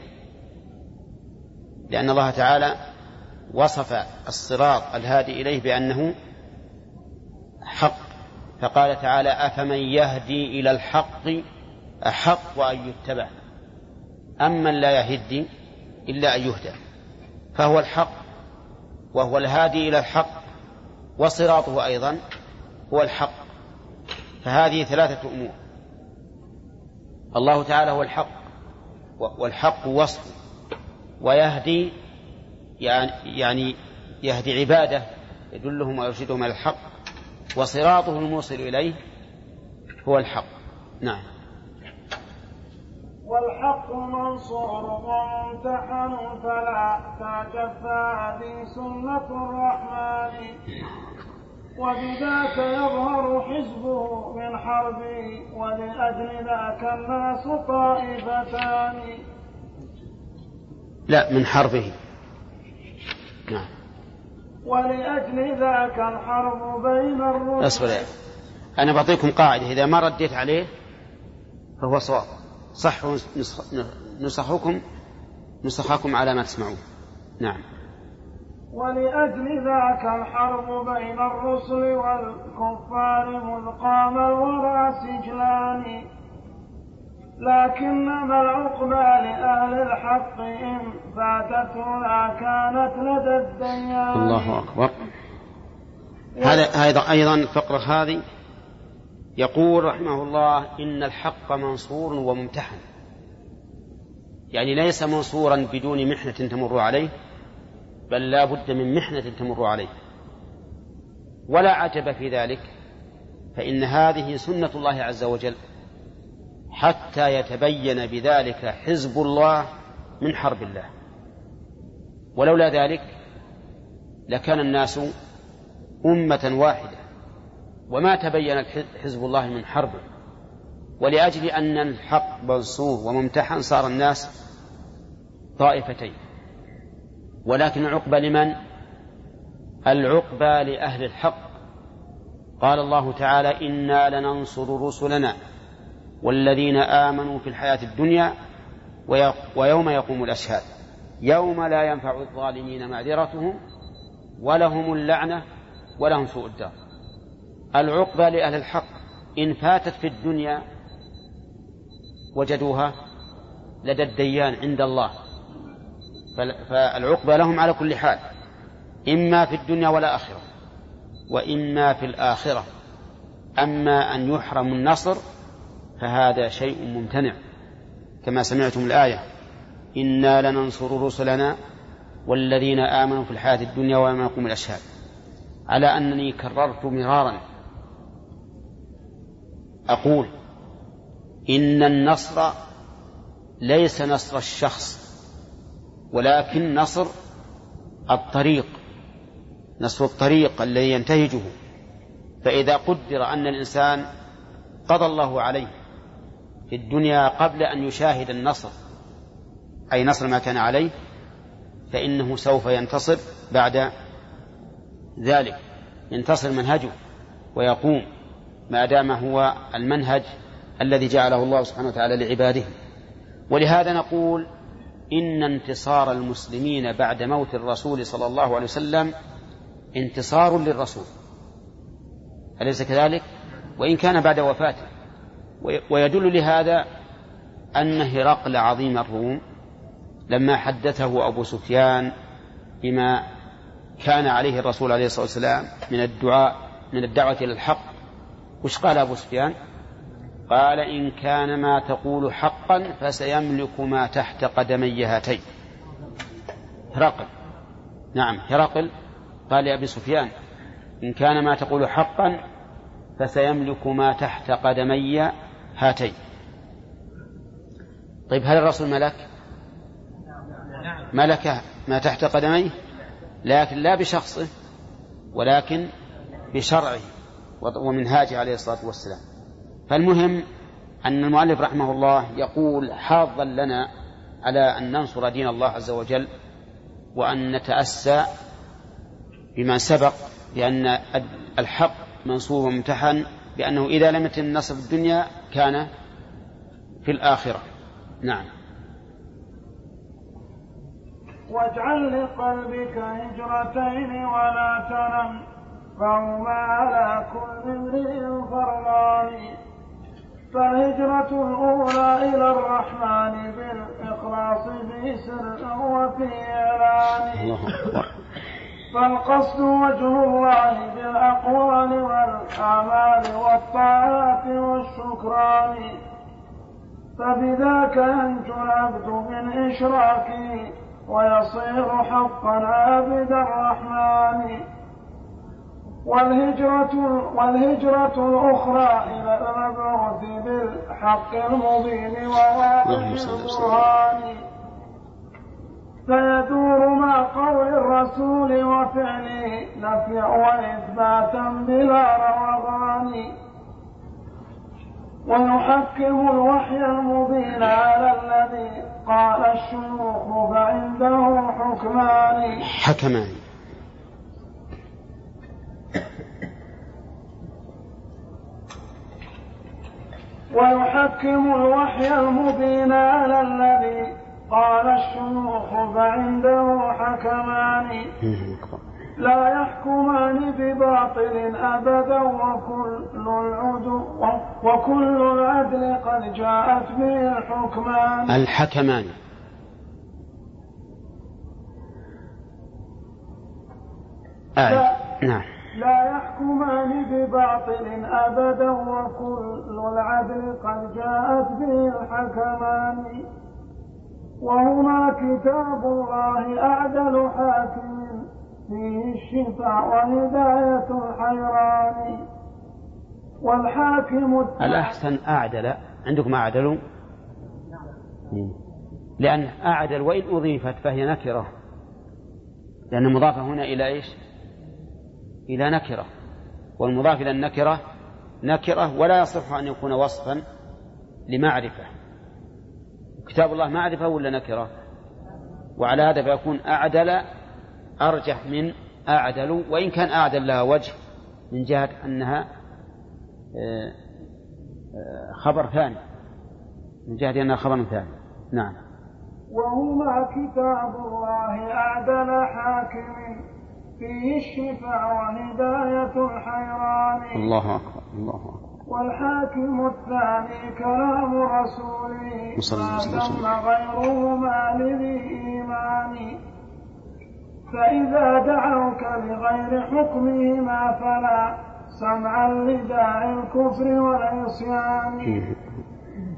لأن الله تعالى وصف الصراط الهادي إليه بأنه حق. فقال تعالى أفمن يهدي إلى الحق أحق أن يتبع. أمن لا يهدي إلا أن يهدى. فهو الحق وهو الهادي إلى الحق وصراطه أيضا هو الحق. فهذه ثلاثة أمور. الله تعالى هو الحق والحق وصف ويهدي يعني, يعني يهدي عباده يدلهم ويرشدهم على الحق وصراطه الموصل إليه هو الحق. نعم. والحق منصور ممتحن فلا تعجب هذه سنة الرحمن. وبذاك يظهر حزبه من حربه ولأجل ذاك الناس طائفتان. لا من حربه. نعم. ولأجل ذاك الحرب بين الرسل. اصبر أنا بعطيكم قاعدة إذا ما رديت عليه فهو صواب. صح نسخكم نسخكم على ما تسمعون. نعم. ولأجل ذاك الحرب بين الرسل والكفار مذ قام الورى سجلان. لكنما العقبى لأهل الحق إن فاتتنا كانت لدى الديان الله أكبر. هذا أيضا الفقرة هذه. يقول رحمه الله إن الحق منصور وممتحن. يعني ليس منصورا بدون محنة تمر عليه بل لا بد من محنة تمر عليه. ولا عجب في ذلك فإن هذه سنة الله عز وجل حتى يتبين بذلك حزب الله من حرب الله. ولولا ذلك لكان الناس أمة واحدة. وما تبين حزب الله من حربه ولأجل أن الحق منصور وممتحن صار الناس طائفتين. ولكن العقبى لمن؟ العقبى لأهل الحق. قال الله تعالى إنا لننصر رسلنا والذين آمنوا في الحياة الدنيا ويوم يقوم الأشهاد. يوم لا ينفع الظالمين معذرتهم ولهم اللعنة ولهم سوء الدار. العقبى لأهل الحق. إن فاتت في الدنيا وجدوها لدى الديان عند الله. فالعقبى لهم على كل حال. إما في الدنيا والآخرة وإما في الآخرة. أما أن يحرم النصر فهذا شيء ممتنع. كما سمعتم الآية إنا لننصر رسلنا والذين آمنوا في الحياة الدنيا ويوم يقوم الأشهاد. على أنني كررت مرارا أقول إن النصر ليس نصر الشخص ولكن نصر الطريق نصف الطريق الذي ينتهجه. فإذا قدر أن الإنسان قضى الله عليه في الدنيا قبل أن يشاهد النصر أي نصر ما كان عليه فإنه سوف ينتصر بعد ذلك ينتصر منهجه ويقوم. ما دام هو المنهج الذي جعله الله سبحانه وتعالى لعباده. ولهذا نقول إن انتصار المسلمين بعد موت الرسول صلى الله عليه وسلم انتصار للرسول. أليس كذلك؟ وإن كان بعد وفاته. ويدل لهذا أن هرقل عظيم الروم لما حدثه أبو سفيان بما كان عليه الرسول عليه الصلاة والسلام من الدعاء من الدعوة إلى الحق وش قال أبو سفيان؟ قال إن كان ما تقول حقا فسيملك ما تحت قدمي هاتين. هرقل. نعم هرقل. قال لأبي سفيان إن كان ما تقول حقا فسيملك ما تحت قدمي هاتين. طيب هل الرسول ملك؟ ملك ما تحت قدميه؟ لكن لا بشخصه ولكن بشرعه. ومنهاجه عليه الصلاة والسلام. فالمهم أن المؤلف رحمه الله يقول حاضا لنا على أن ننصر دين الله عز وجل وأن نتأسى بما سبق بأن الحق منصور وممتحن بأنه إذا لم يتم في الدنيا كان في الآخرة. نعم. واجعل لقلبك هجرتين ولا تنم. فهما على كل امرئ فرضان فالهجرة الأولى إلى الرحمن بالإخلاص في سر وفي إعلان. فالقصد وجه الله بالأقوال والأعمال والطاعات والشكران. فبذاك ينجو العبد من إشراكه ويصير حقا عابد الرحمن. والهجرة والهجرة الأخرى إلى المبعوث بالحق المبين وواضح البرهان. فيدور مع قول الرسول وفعله نفيا وإثباتا بلا روغان ويحكم الوحي المبين على الذي قال الشيوخ فعنده حكمان. حكمان. ويحكم الوحي المبين على الذي قال الشيوخ فعنده حكمان. لا يحكمان بباطل أبدا وكل العدو وكل العدل قد جاءت به الحكمان. الحكمان. آه. نعم. لا يحكمان بباطل أبدا وكل العدل قد جاءت به الحكمان. وهما كتاب الله أعدل حاكم فيه الشفاء وهداية الحيران. والحاكم الأحسن أعدل؟ عندكم أعدل؟ لأن أعدل وإن أضيفت فهي نكرة. لأن مضافة هنا إلى إيش؟ إلى نكرة. والمضاف إلى النكرة نكرة ولا يصح أن يكون وصفا لمعرفة. كتاب الله معرفة ولا نكرة؟ وعلى هذا فيكون أعدل أرجح من أعدل وإن كان أعدل لها وجه من جهة أنها آه، آه، خبر ثاني. من جهة أنها خبر ثاني. نعم. وهما كتاب الله أعدل حاكم فيه الشفاء وهداية الحيران. الله أكبر الله أكبر. والحاكم الثاني كلام رسوله. ما تم غيرهما لذي إيمان فإذا دعوك لغير حكمهما فلا سمعا لداعي الكفر والعصيان.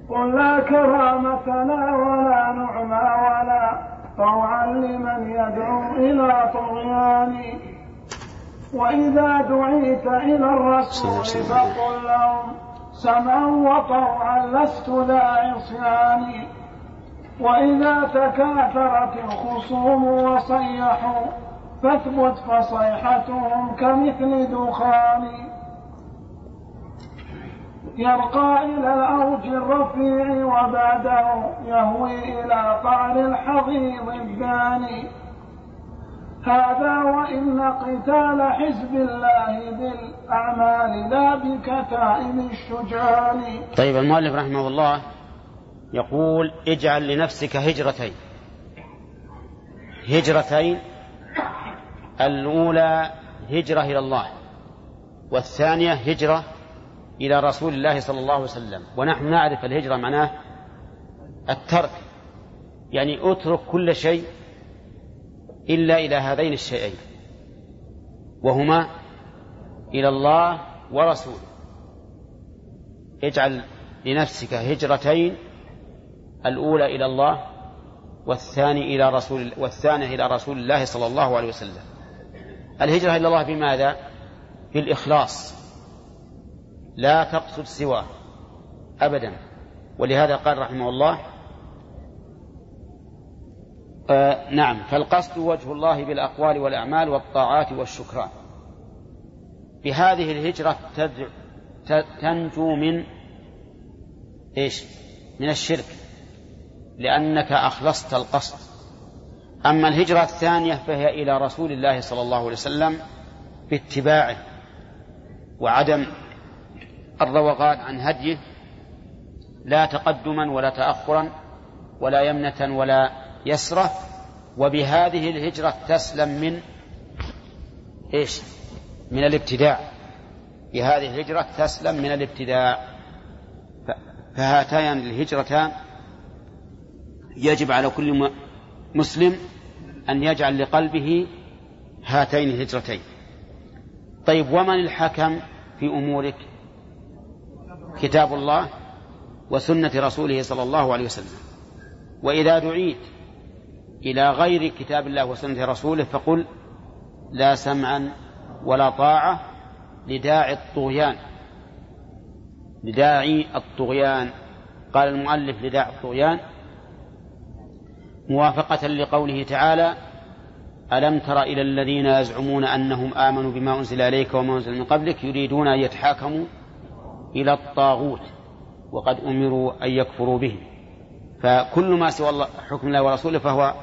قل لا كرامتنا ولا نعمى ولا طوعا لمن يدعو إلى طغيان. وإذا دعيت إلى الرسول فقل لهم سمعا وطوعا لست ذا عصيان. وإذا تكاثرت الخصوم وصيحوا فاثبت فصيحتهم كمثل دخان. يرقى إلى الأوج الرفيع وبعده يهوي إلى قعر الحضيض الداني. هذا وإن قتال حزب الله بالأعمال لا بكتائب الشجعان. طيب المؤلف رحمه الله يقول اجعل لنفسك هجرتين. هجرتين الأولى هجرة إلى الله والثانية هجرة إلى رسول الله صلى الله عليه وسلم. ونحن نعرف الهجرة معناه الترك. يعني اترك كل شيء إلا إلى هذين الشيئين. وهما إلى الله ورسوله. اجعل لنفسك هجرتين الأولى إلى الله والثاني إلى رسول والثانية إلى رسول الله صلى الله عليه وسلم. الهجرة إلى الله بماذا؟ بالإخلاص. لا تقصد سواه أبدا. ولهذا قال رحمه الله آه نعم فالقصد وجه الله بالأقوال والأعمال والطاعات والشكران. بهذه الهجرة تنجو من إيش؟ من الشرك لأنك أخلصت القصد. أما الهجرة الثانية فهي إلى رسول الله صلى الله عليه وسلم باتباعه وعدم الروغان عن هديه لا تقدما ولا تأخرا ولا يمنة ولا يسرة وبهذه الهجرة تسلم من إيش؟ من الابتداع. بهذه الهجرة تسلم من الابتداع. فهاتان الهجرتان يجب على كل مسلم أن يجعل لقلبه هاتين الهجرتين. طيب ومن الحكم في أمورك؟ كتاب الله وسنة رسوله صلى الله عليه وسلم. وإذا دعيت إلى غير كتاب الله وسنة رسوله فقل لا سمعا ولا طاعة لداعي الطغيان. لداعي الطغيان. قال المؤلف لداعي الطغيان موافقة لقوله تعالى ألم تر إلى الذين يزعمون أنهم آمنوا بما أنزل إليك وما أنزل من قبلك يريدون أن يتحاكموا إلى الطاغوت وقد أمروا أن يكفروا به. فكل ما سوى الله حكم الله ورسوله فهو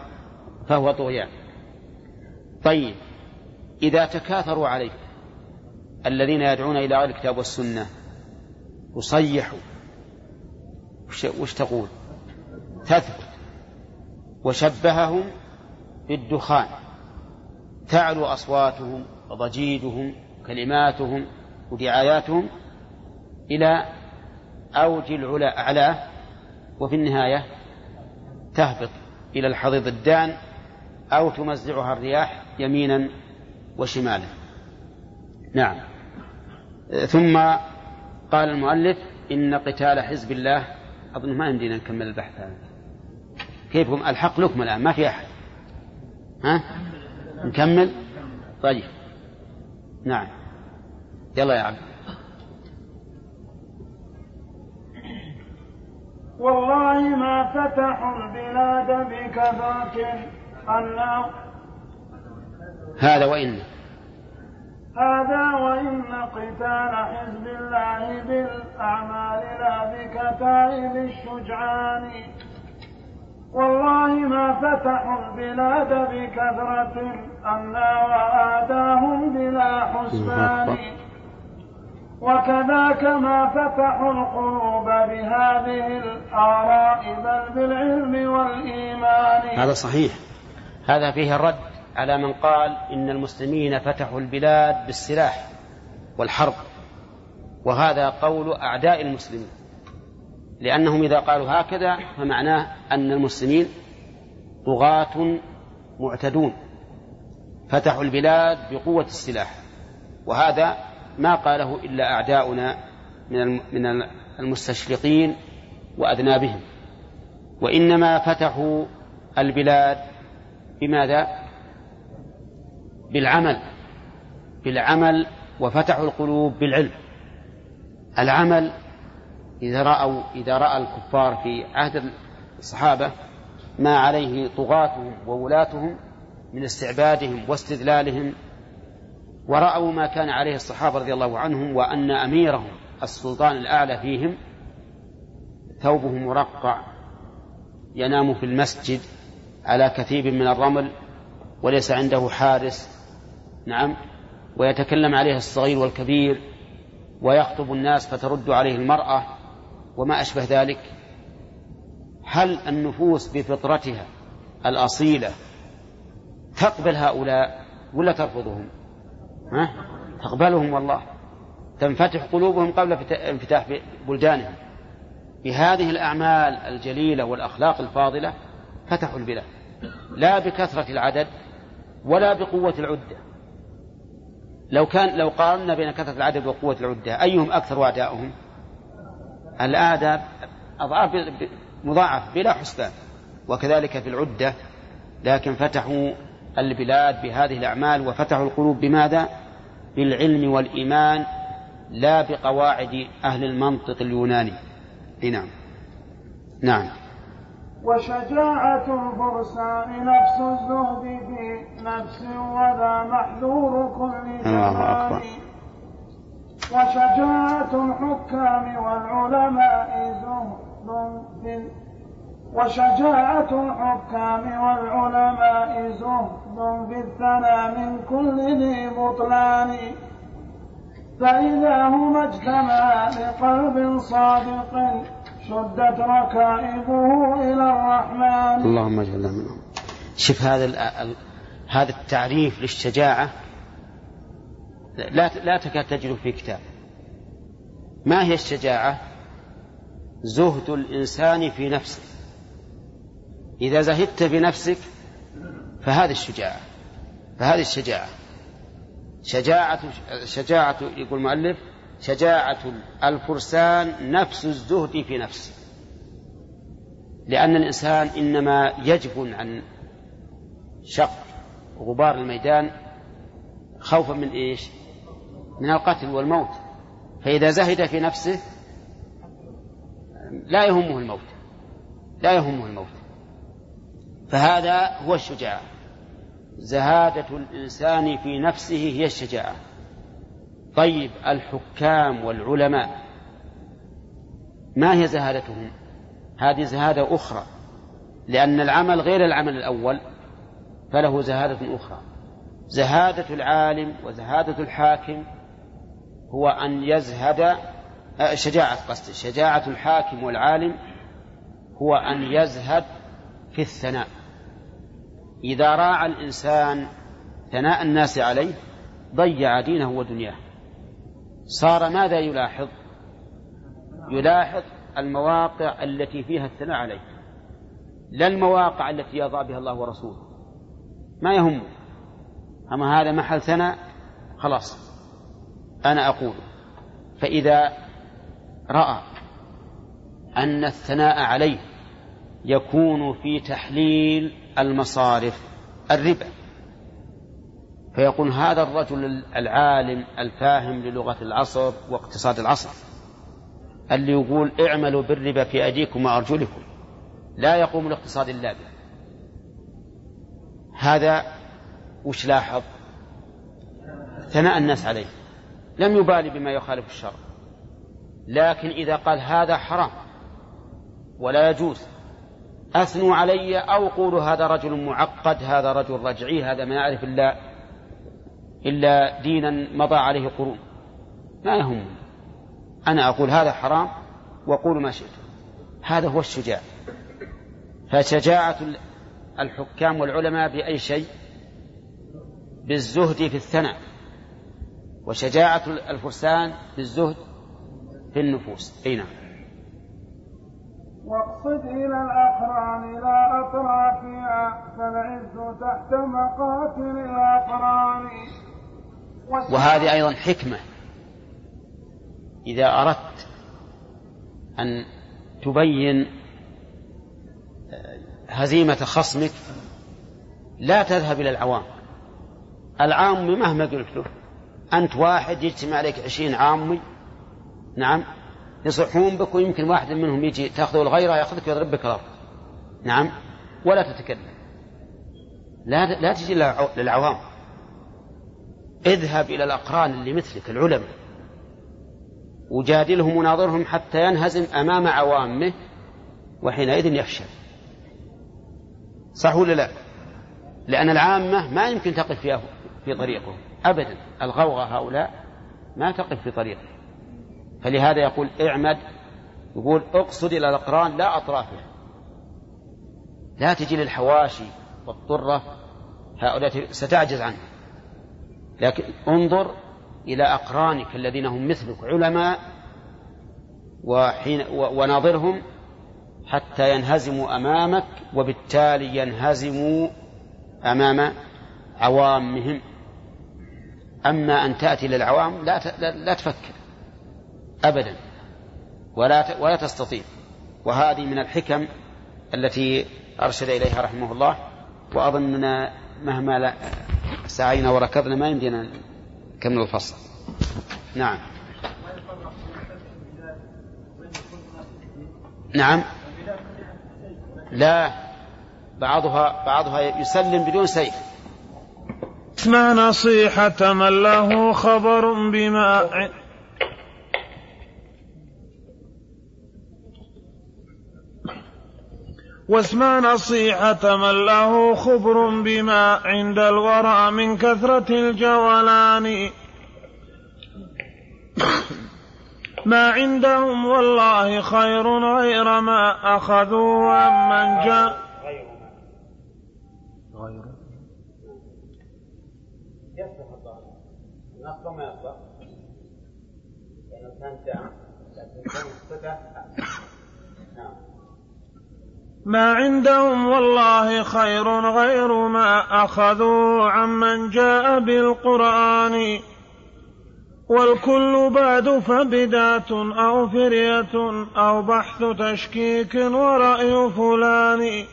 فهو طغيان. طيب إذا تكاثروا عليك الذين يدعون إلى غير الكتاب والسنة وصيحوا وش تقول؟ تثبت وشبههم بالدخان تعلو أصواتهم وضجيجهم كلماتهم ودعاياتهم إلى أوج العلا أعلاه وفي النهاية تهبط إلى الحضيض الدان أو تمزعها الرياح يمينا وشمالا. نعم. ثم قال المؤلف إن قتال حزب الله أظن ما يمدينا نكمل البحث هذا. كيف هم الحق لكم الآن ما في أحد. ها؟ نكمل؟ طيب. نعم. يلا يا عبد. والله ما فتحوا البلاد بكثرة النار هذا وإن. هذا وإن قتال حزب الله بالأعمال لا بكتائب الشجعان. والله ما فتحوا البلاد بكثرة. أنا وآداهم بلا حسبان. وكذاك ما فتحوا القلوب بهذه الآراء بل بالعلم والإيمان. هذا صحيح. هذا فيه الرد على من قال إن المسلمين فتحوا البلاد بالسلاح والحرب. وهذا قول أعداء المسلمين. لأنهم إذا قالوا هكذا فمعناه أن المسلمين طغاة معتدون. فتحوا البلاد بقوة السلاح. وهذا ما قاله إلا أعداؤنا من من المستشرقين وأذنابهم وإنما فتحوا البلاد بماذا؟ بالعمل بالعمل وفتحوا القلوب بالعلم العمل إذا رأوا إذا رأى الكفار في عهد الصحابة ما عليه طغاتهم وولاتهم من استعبادهم واستذلالهم ورأوا ما كان عليه الصحابة رضي الله عنهم وأن أميرهم السلطان الأعلى فيهم ثوبه مرقع ينام في المسجد على كثيب من الرمل وليس عنده حارس نعم ويتكلم عليه الصغير والكبير ويخطب الناس فترد عليه المرأة وما أشبه ذلك. هل النفوس بفطرتها الأصيلة تقبل هؤلاء ولا ترفضهم؟ ها؟ تقبلهم والله تنفتح قلوبهم قبل انفتاح بلدانهم بهذه الأعمال الجليلة والأخلاق الفاضلة فتحوا البلاد لا بكثرة العدد ولا بقوة العدة لو كان لو قارنا بين كثرة العدد وقوة العدة أيهم أكثر أعداؤهم؟ الآداب أضعاف مضاعف بلا حسبان وكذلك في العدة لكن فتحوا البلاد بهذه الأعمال وفتحوا القلوب بماذا؟ بالعلم والإيمان لا بقواعد أهل المنطق اليوناني. نعم. نعم. وشجاعة الفرسان نفس الزهد في نفس وذا محذور كل زمان. وشجاعة الحكام والعلماء زهد في وشجاعة الحكام والعلماء زهد في الثنى من كل ذي بطلان. فإذا هما اجتمعا بقلب صادق شدت ركائبه إلى الرحمن. اللهم اجعلنا منهم. شوف هذا هذا التعريف للشجاعة لا لا تكاد تجد في كتاب. ما هي الشجاعة؟ زهد الإنسان في نفسه. إذا زهدت في نفسك فهذه الشجاعة فهذه الشجاعة. شجاعة شجاعة يقول المؤلف شجاعة الفرسان نفس الزهد في نفسه. لأن الإنسان إنما يجبن عن شق غبار الميدان خوفا من إيش؟ من القتل والموت. فإذا زهد في نفسه لا يهمه الموت لا يهمه الموت. فهذا هو الشجاعة. زهادة الإنسان في نفسه هي الشجاعة. طيب الحكام والعلماء ما هي زهادتهم؟ هذه زهادة أخرى. لأن العمل غير العمل الأول فله زهادة أخرى. زهادة العالم وزهادة الحاكم هو أن يزهد آه، شجاعة قصد شجاعة الحاكم والعالم هو أن يزهد في الثناء. إذا راعى الإنسان ثناء الناس عليه ضيع دينه ودنياه. صار ماذا يلاحظ؟ يلاحظ المواقع التي فيها الثناء عليه. لا المواقع التي يرضى بها الله ورسوله. ما يهمه أما هذا محل ثناء خلاص. أنا أقول. فإذا رأى أن الثناء عليه يكون في تحليل المصارف الربا. فيقول هذا الرجل العالم الفاهم للغة العصر واقتصاد العصر اللي يقول اعملوا بالربا في أيديكم وأرجلكم لا يقوم الاقتصاد إلا به. هذا وش لاحظ؟ ثناء الناس عليه. لم يبالي بما يخالف الشرع. لكن إذا قال هذا حرام ولا يجوز أثنوا علي أو قولوا هذا رجل معقد هذا رجل رجعي هذا ما يعرف إلا إلا دينا مضى عليه قرون. ما يهم. أنا أقول هذا حرام وقولوا ما شئتم. هذا هو الشجاع. فشجاعة الحكام والعلماء بأي شيء؟ بالزهد في الثناء. وشجاعة الفرسان بالزهد في النفوس. أي نعم. واقصد إلى الأقران لا أطرافها فالعز تحت مقاتل الأقران. وهذه أيضا حكمة. إذا أردت أن تبين هزيمة خصمك لا تذهب إلى العوام. العام مهما قلت له أنت واحد يجتمع عليك عشرين عامي. نعم. يصحون بك ويمكن واحد منهم يجي تأخذه الغيرة يأخذك ويضرب بك الأرض. نعم. ولا تتكلم. لا لا تجي للعوام. اذهب إلى الأقران اللي مثلك العلماء. وجادلهم وناظرهم حتى ينهزم أمام عوامه وحينئذ يفشل صح ولا لا؟ لأن العامة ما يمكن تقف في طريقه أبدا. الغوغة هؤلاء ما تقف في طريقه فلهذا يقول اعمد يقول اقصد إلى الأقران لا أطرافها لا تجي للحواشي والطرة هؤلاء ستعجز عنه. لكن انظر إلى أقرانك الذين هم مثلك علماء وحين وناظرهم حتى ينهزموا أمامك وبالتالي ينهزموا أمام عوامهم. أما أن تأتي للعوام لا لا تفكر. أبدا. ولا ولا تستطيع. وهذه من الحكم التي أرشد إليها رحمه الله. وأظننا مهما سعينا وركضنا ما يمدينا نكمل الفصل. نعم. نعم. لا. بعضها بعضها يسلم بدون سيف. اسمع نصيحة من له خبر بما واسمع نصيحة من له خبر بما عند الورى من كثرة الجولان ما عندهم والله خير غير ما أخذوا عمن جاء. غير. يصلح ما ما عندهم والله خير غير ما أخذوا عمن جاء بالقرآن. والكل بعد فبدات أو فرية أو بحث تشكيك ورأي فلان.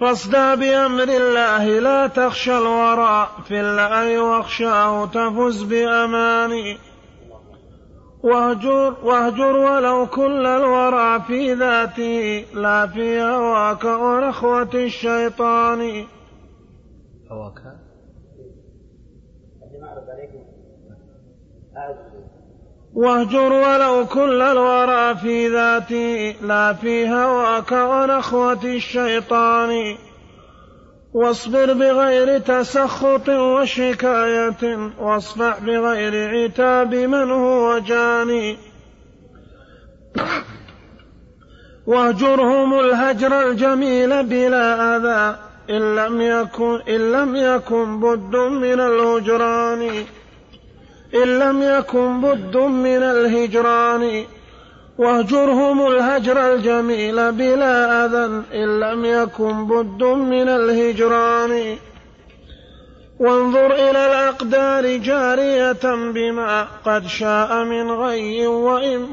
فاصدى بأمر الله لا تخشى الورى في الله واخشاه تفز بأمان واهجر, واهجر ولو كل الورى في ذاته لا في هواك ونخوة الشيطان. هواك؟ واهجر ولو كل الورى في ذاتي لا في هواك ونخوة الشيطان. واصبر بغير تسخط وشكاية واصفح بغير عتاب من هو جاني. واهجرهم الهجر الجميل بلا أذى إن لم يكن إن لم يكن بد من الهجران. إن لم يكن بد من الهجران. واهجرهم الهجر الجميل بلا أذى إن لم يكن بد من الهجران. وانظر إلى الأقدار جارية بما قد شاء من غي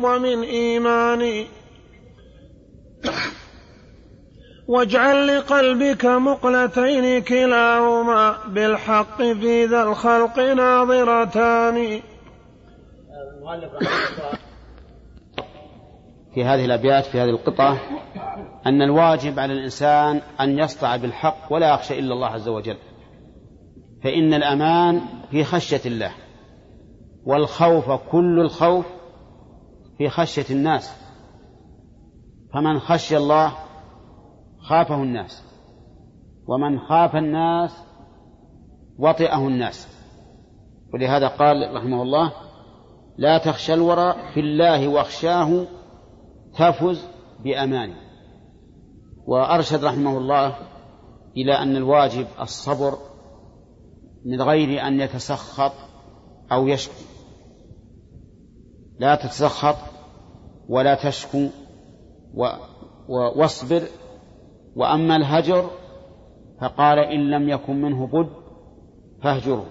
ومن إيمان. واجعل لقلبك مقلتين كلاهما بالحق في ذا الخلق ناظرتان. في هذه الأبيات في هذه القطعة أن الواجب على الإنسان أن يصدع بالحق ولا يخشى إلا الله عز وجل. فإن الأمان في خشية الله والخوف كل الخوف في خشية الناس. فمن خشي الله خافه الناس ومن خاف الناس وطئه الناس. ولهذا قال رحمه الله لا تخشى الورى في الله واخشاه تفز بأمان وأرشد رحمه الله إلى أن الواجب الصبر من غير أن يتسخط أو يشكو. لا تتسخط ولا تشكو و واصبر. وأما الهجر فقال إن لم يكن منه بد فاهجره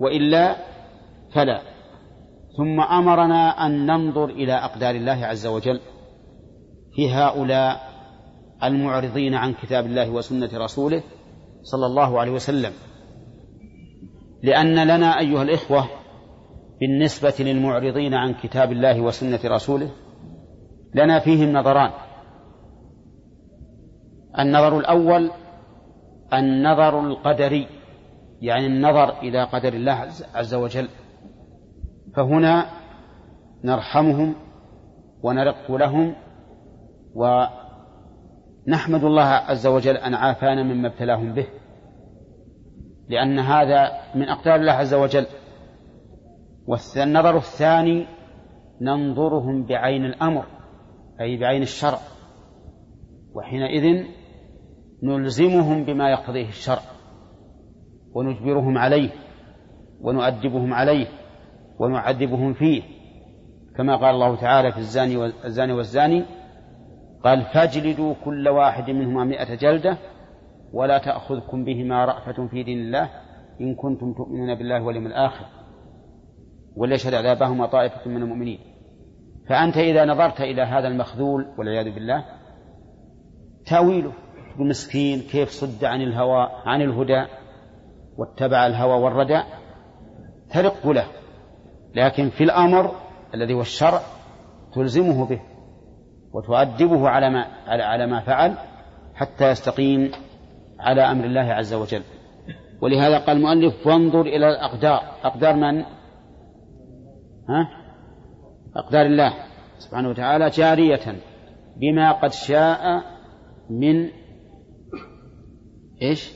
وإلا فلا. ثم أمرنا أن ننظر إلى أقدار الله عز وجل. في هؤلاء المعرضين عن كتاب الله وسنة رسوله صلى الله عليه وسلم. لأن لنا أيها الإخوة بالنسبة للمعرضين عن كتاب الله وسنة رسوله لنا فيهم نظران. النظر الأول النظر القدري يعني النظر إلى قدر الله عز وجل. فهنا نرحمهم ونرق لهم ونحمد الله عز وجل أن عافانا مما ابتلاهم به. لأن هذا من أقدار الله عز وجل. والنظر الثاني ننظرهم بعين الأمر أي بعين الشرع. وحينئذ نلزمهم بما يقتضيه الشرع. ونجبرهم عليه ونؤدبهم عليه ونعذبهم فيه. كما قال الله تعالى في الزاني والزاني والزاني قال فاجلدوا كل واحد منهما مئة جلدة ولا تأخذكم بهما رأفة في دين الله إن كنتم تؤمنون بالله واليوم الآخر وليشهد عذابهما طائفة من المؤمنين. فأنت إذا نظرت إلى هذا المخذول والعياذ بالله تأويله مسكين كيف صد عن الهوى عن الهدى واتبع الهوى والردى ترق له. لكن في الأمر الذي هو الشرع تلزمه به. وتؤدبه على ما على ما فعل حتى يستقيم على أمر الله عز وجل ولهذا قال المؤلف وانظر إلى الأقدار أقدار من؟ ها؟ أقدار الله سبحانه وتعالى جارية بما قد شاء من إيش؟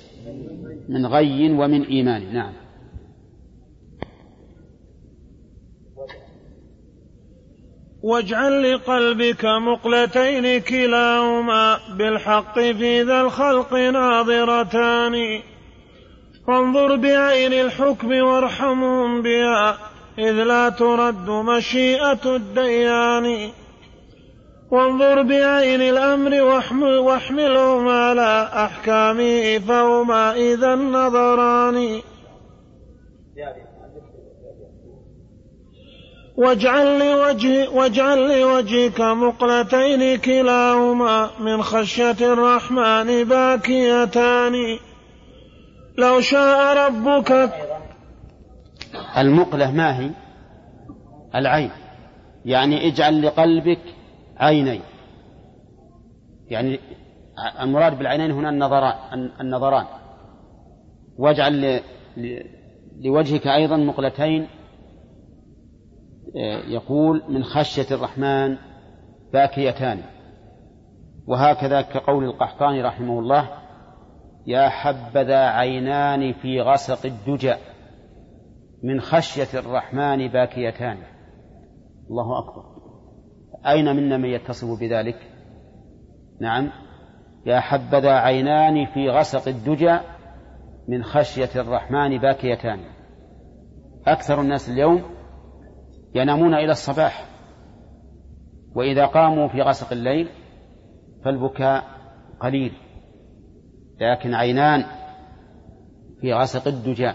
من غي ومن إيمان نعم واجعل لقلبك مقلتين كلاهما بالحق في ذا الخلق ناظرتان. فانظر بعين الحكم وارحمهم بها إذ لا ترد مشيئة الديان. وانظر بعين الأمر واحملهم على أحكامه فهما إذا النظران واجعل لوجه واجعل لوجهك مقلتين كلاهما من خشية الرحمن باكيتان. لو شاء ربك المقلة ما هي؟ العين. يعني اجعل لقلبك عينين. يعني المراد بالعينين هنا النظران النظران. واجعل لوجهك أيضا مقلتين يقول من خشية الرحمن باكيتان. وهكذا كقول القحطاني رحمه الله يا حبذا عينان في غسق الدجى. من خشية الرحمن باكيتان. الله أكبر. أين منا من يتصف بذلك؟ نعم. يا حبذا عينان في غسق الدجى. من خشية الرحمن باكيتان. أكثر الناس اليوم ينامون إلى الصباح. وإذا قاموا في غسق الليل فالبكاء قليل لكن عينان في غسق الدجى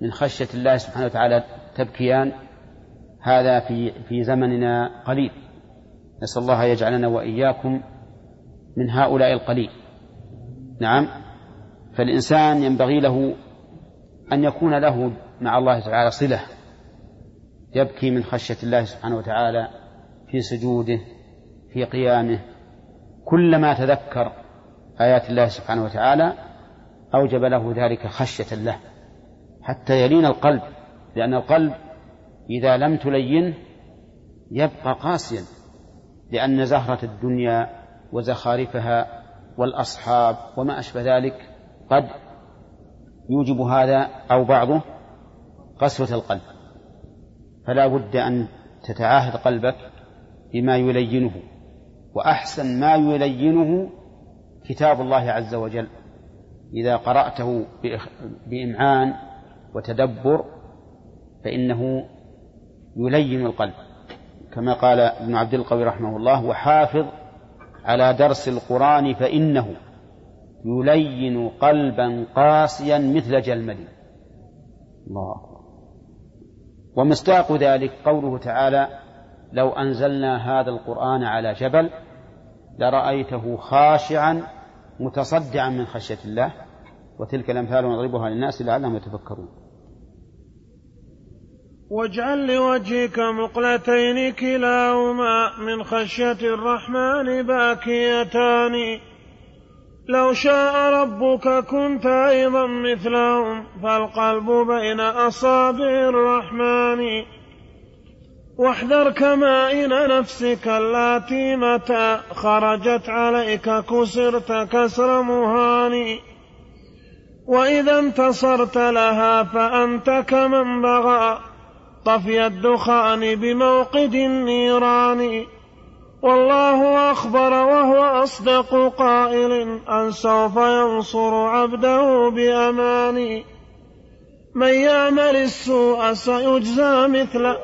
من خشية الله سبحانه وتعالى تبكيان هذا في في زمننا قليل. نسأل الله يجعلنا وإياكم من هؤلاء القليل. نعم. فالإنسان ينبغي له أن يكون له مع الله تعالى صلة. يبكي من خشية الله سبحانه وتعالى في سجوده في قيامه. كلما تذكر آيات الله سبحانه وتعالى أوجب له ذلك خشية له حتى يلين القلب لأن القلب إذا لم تلينه يبقى قاسيا لأن زهرة الدنيا وزخارفها والأصحاب وما أشبه ذلك قد يوجب هذا أو بعضه قسوة القلب. فلا بد أن تتعاهد قلبك بما يلينه وأحسن ما يلينه كتاب الله عز وجل. إذا قرأته بإمعان وتدبر فإنه يلين القلب. كما قال ابن عبد القوي رحمه الله وحافظ على درس القرآن فإنه يلين قلبا قاسيا مثل جلمل الله أكبر. ومصداق ذلك قوله تعالى لو أنزلنا هذا القرآن على جبل لرأيته خاشعا متصدعا من خشية الله وتلك الأمثال نضربها للناس لعلهم يتفكرون. واجعل لوجهك مقلتين كلاهما من خشية الرحمن باكيتان. لو شاء ربك كنت أيضا مثلهم فالقلب بين أصابع الرحمن. واحذر كمائن نفسك التي متى خرجت عليك كسرت كسر مهان. وإذا انتصرت لها فأنت كمن بغى طفي الدخان بموقد النيران. والله أخبر وهو أصدق قائل أن سوف ينصر عبده بأمان. من يعمل السوء سيجزى مثل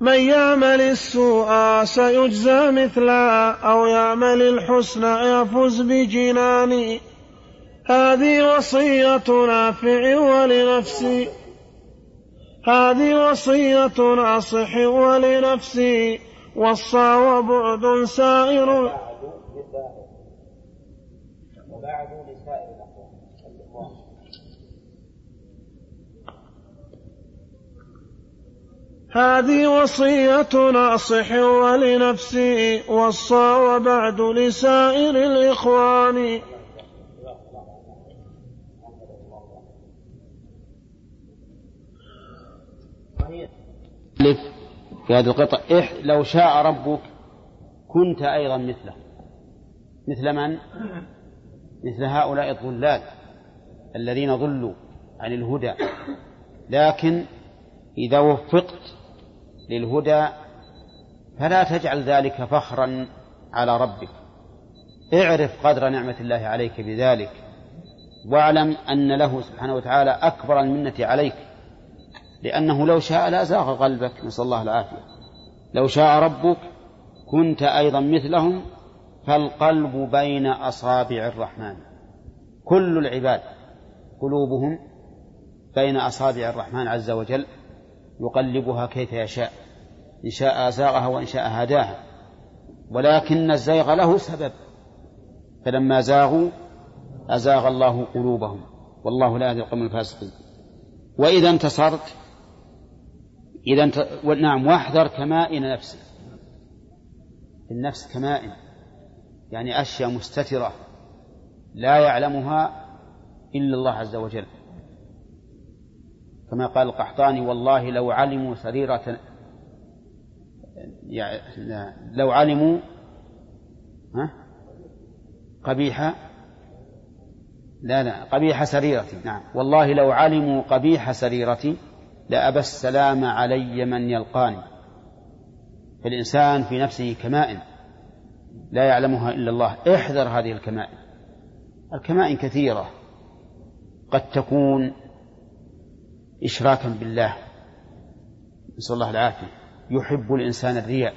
من يعمل السوء سيجزى مثلا أو يعمل الحسن يفز بجنان هذه وصية نافع ولنفسي هذه وصية ناصح ولنفسي وصى وبعد سائر. وبعد لسائر هذه وصية ناصح ولنفسي وصى وبعد لسائر الإخوان. ألف في هذه القطع. إح لو شاء ربك كنت أيضا مثله. مثل من؟ مثل هؤلاء الضلال الذين ضلوا عن الهدى. لكن إذا وفقت للهدى فلا تجعل ذلك فخرا على ربك. اعرف قدر نعمة الله عليك بذلك واعلم أن له سبحانه وتعالى أكبر المنة عليك. لأنه لو شاء لأزاغ قلبك. نسأل الله العافية. لو شاء ربك كنت أيضا مثلهم فالقلب بين أصابع الرحمن. كل العباد قلوبهم بين أصابع الرحمن عز وجل يقلبها كيف يشاء إن شاء أزاغها وإن شاء هداها. ولكن الزيغ له سبب. فلما زاغوا أزاغ الله قلوبهم. والله لا يهدي القوم الفاسقين. وإذا انتصرت إذا. نعم واحذر كمائن نفسك. النفس كمائن. يعني أشياء مستترة لا يعلمها إلا الله عز وجل. كما قال القحطاني والله لو علموا سريرة يعني لو علموا ها؟ قبيح لا لا قبيح سريرتي. نعم. والله لو علموا قبيح سريرتي لأبى السلام علي من يلقاني. فالإنسان في نفسه كمائن لا يعلمها إلا الله. احذر هذه الكمائن. الكمائن كثيرة. قد تكون إشراكا بالله. نسأل الله العافية. يحب الإنسان الرياء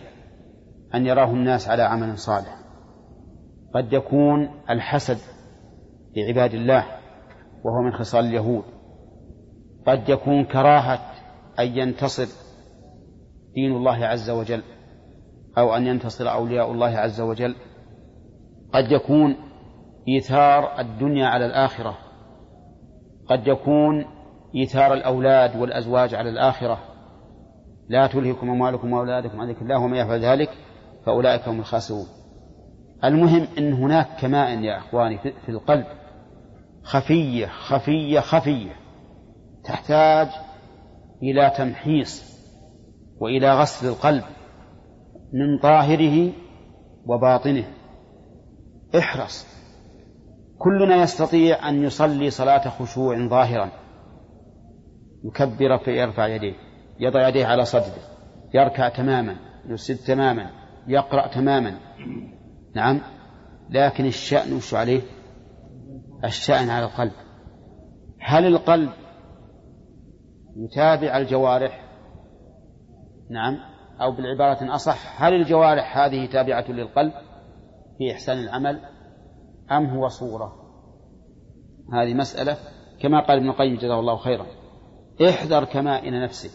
أن يراه الناس على عمل صالح. قد يكون الحسد لعباد الله وهو من خصال اليهود. قد يكون كراهة أن ينتصر دين الله عز وجل أو أن ينتصر أولياء الله عز وجل. قد يكون إيثار الدنيا على الآخرة. قد يكون إيثار الأولاد والأزواج على الآخرة. لا تلهكم أموالكم وأولادكم عن ذكر الله ومن يفعل ذلك فأولئك هم الخاسرون. المهم أن هناك كمائن يا أخواني في القلب. خفية خفية خفية. تحتاج إلى تمحيص وإلى غسل القلب من ظاهره وباطنه. احرص. كلنا يستطيع أن يصلي صلاة خشوع ظاهرا. يكبر فيرفع يديه يضع يديه على صدره يركع تماما يسجد تماما يقرأ تماما. نعم. لكن الشأن وش عليه؟ الشأن على القلب. هل القلب يتابع الجوارح. نعم. أو بالعبارة أصح هل الجوارح هذه تابعة للقلب في إحسان العمل أم هو صورة؟ هذه مسألة كما قال ابن القيم جزاه الله خيرا. احذر كمائن نفسك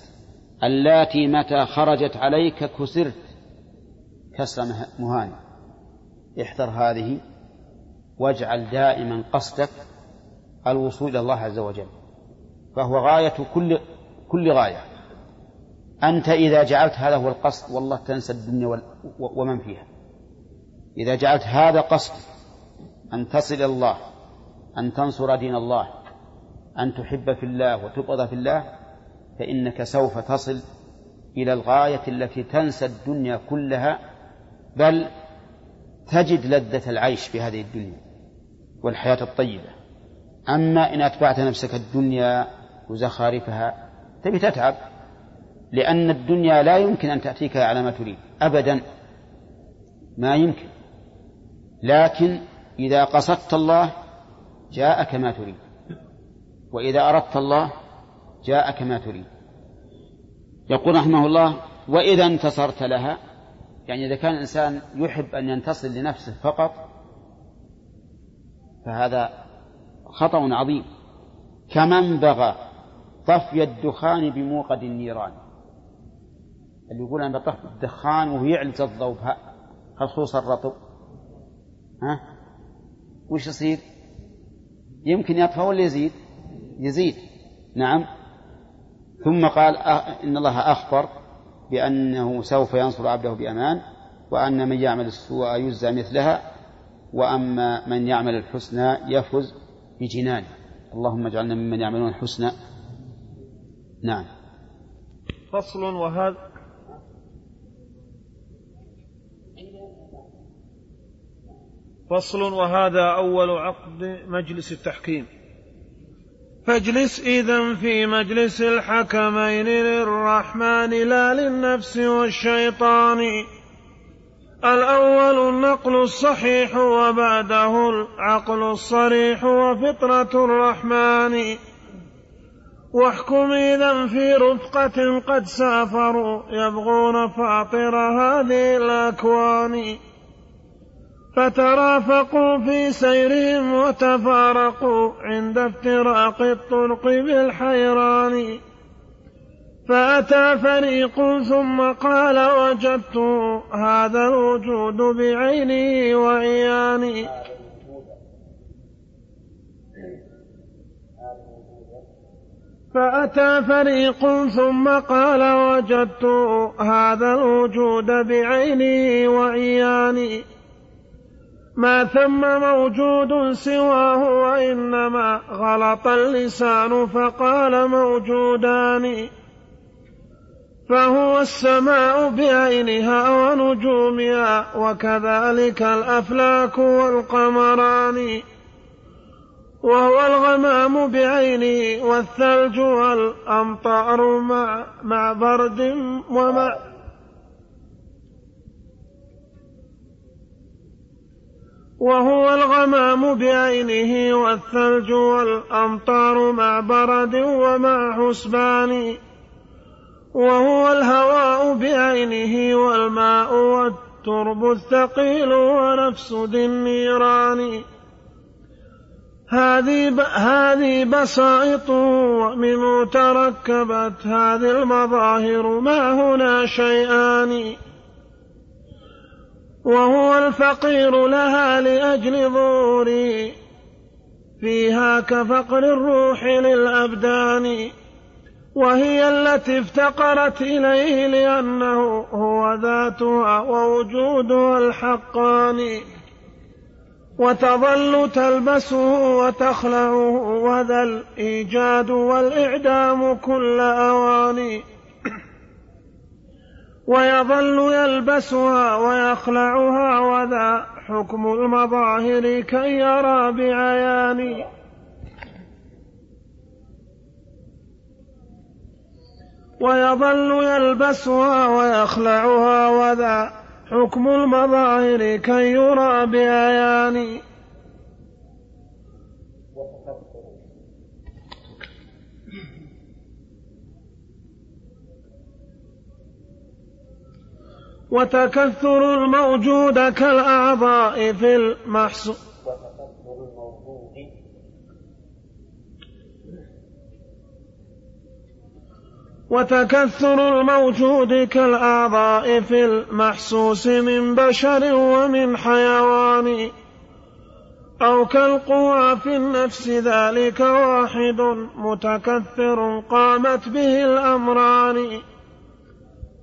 اللاتي متى خرجت عليك كسرت كسر مهان. احذر هذه واجعل دائما قصدك الوصول إلى الله عز وجل. فهو غاية كل كل غاية. أنت إذا جعلت هذا هو القصد والله تنسى الدنيا ومن فيها. إذا جعلت هذا قصد أن تصل الله أن تنصر دين الله أن تحب في الله وتبغض في الله فإنك سوف تصل إلى الغاية التي تنسى الدنيا كلها بل تجد لذة العيش في هذه الدنيا والحياة الطيبة. أما إن أتبعت نفسك الدنيا وزخارفها تبي تتعب. لأن الدنيا لا يمكن أن تأتيك على ما تريد. أبدا. ما يمكن. لكن إذا قصدت الله جاءك ما تريد. وإذا أردت الله جاءك ما تريد. يقول رحمه الله وإذا انتصرت لها يعني إذا كان الإنسان يحب أن ينتصر لنفسه فقط فهذا خطأ عظيم. كمن بغى طفي الدخان بموقد النيران. اللي يقول أنا بطفي الدخان وهو يعلز الضوء خصوص الرطب ها؟ وش يصير؟ يمكن يطفى ولا يزيد؟ يزيد. نعم. ثم قال إن الله أخبر بأنه سوف ينصر عبده بأمان وأن من يعمل السوء يجزى مثلها وأما من يعمل الحسنى يفز بجنانه. اللهم اجعلنا ممن يعملون الحسنى نعم. فصل وهذا فصل وهذا أول عقد مجلس التحكيم. فاجلس إذا في مجلس الحكمين للرحمن لا للنفس والشيطان. الأول النقل الصحيح وبعده العقل الصريح وفطرة الرحمن. واحكم إذا في رفقة قد سافروا. يبغون فاطر هذه الأكوان. فترافقوا في سيرهم وتفارقوا عند افتراق الطرق بالحيران. فأتى فريق ثم قال وجدت هذا الوجود بعيني وعياني. فأتى فريق ثم قال وجدت هذا الوجود بعيني وعياني ما ثم موجود سواه وإنما غلط اللسان فقال موجودان. فهو السماء بعينها ونجومها وكذلك الأفلاك والقمران. وهو الغمام بعينه والثلج والأمطار مع, مع برد ومع وهو الغمام بعينه والثلج والأمطار مع برد ومع حسبان وهو الهواء بعينه والماء والترب الثقيل ونفس ذي النيران هذه بسائط ومن تركبت هذه المظاهر ما هنا شيئان. وهو الفقير لها لأجل ظهوري. فيها كفقر الروح للأبدان. وهي التي افتقرت إليه لأنه هو ذاتها ووجودها الحقان. وتظل تلبسه وتخلعه وذا الإيجاد والإعدام كل أواني. ويظل يلبسها ويخلعها وذا حكم المظاهر كي يرى بعيان ويظل يلبسها ويخلعها وذا حكم المظاهر كي يرى بعيان وتكثر الموجود كالأعضاء في المحسوس وتكثر الموجود كالأعضاء في المحسوس من بشر ومن حيوان أو كالقوى في النفس ذلك واحد متكثر قامت به الأمران.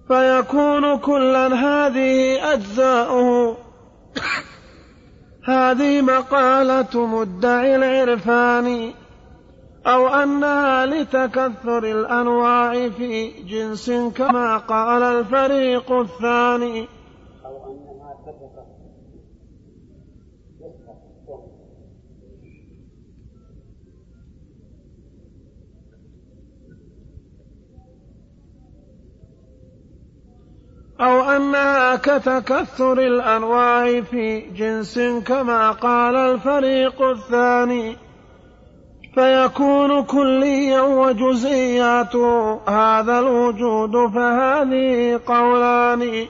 فيكون كلا هذه أجزاؤه هذه مقالة مدعي العرفان. أو أنها لتكثر الأنواع في جنس كما قال الفريق الثاني. أو أنها أو أنها كتكثر الأنواع في جنس كما قال الفريق الثاني. فيكون كليا وجزئياته هذا الوجود فهذه قولان.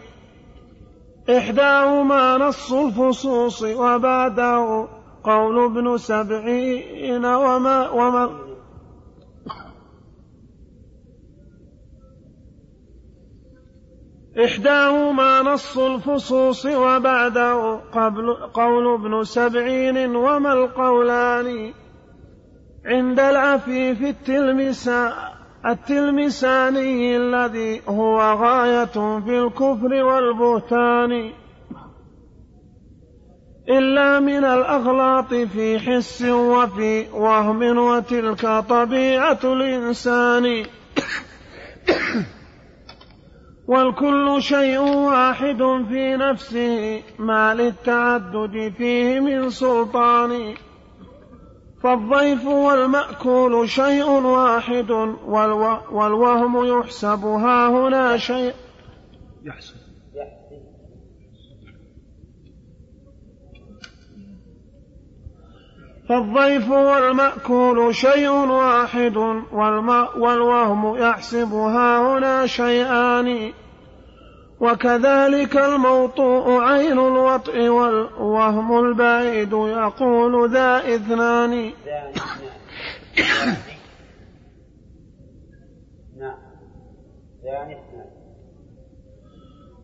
إحداهما نص الفصوص وبعده قول ابن سبعين وما, وما. إحداهما نص الفصوص وبعده قبل قول ابن سبعين وما القولان. عند العفيف التلمسان التلمساني الذي هو غاية في الكفر والبهتان. إلا من الأغلاط في حس وفي وهم وتلك طبيعة الإنسان. والكل شيء واحد في نفسه ما للتعدد فيه من سلطان. فالضيف والمأكول شيء واحد والوهم يحسب. ها هنا شيء. يحسب. فالضيف والمأكول شيء واحد والوهم يحسب. ها هنا شيئان. وكذلك الموطوء عين الوطء والوهم البعيد يقول ذا اثنان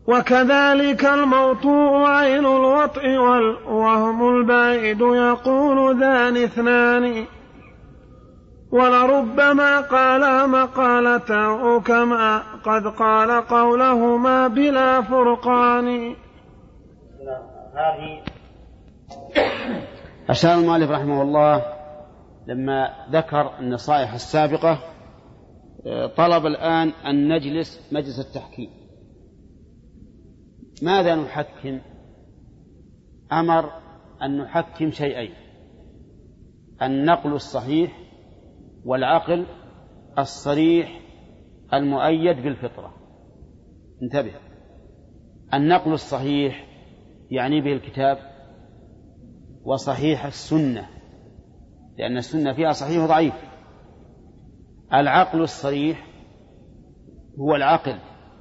وكذلك الموطوء عين الوطء والوهم البعيد يقول ذان اثنان ولربما قالا مقالة كما قد قال قولهما بلا فرقان. هذه أشار المؤلف رحمه الله لما ذكر النصائح السابقة طلب الآن أن نجلس مجلس التحكيم. ماذا نحكم؟ أمر أن نحكم شيئين النقل الصحيح والعقل الصريح المؤيد بالفطرة. انتبه. النقل الصحيح يعني به الكتاب وصحيح السنة لأن السنة فيها صحيح وضعيف. العقل الصريح هو العقل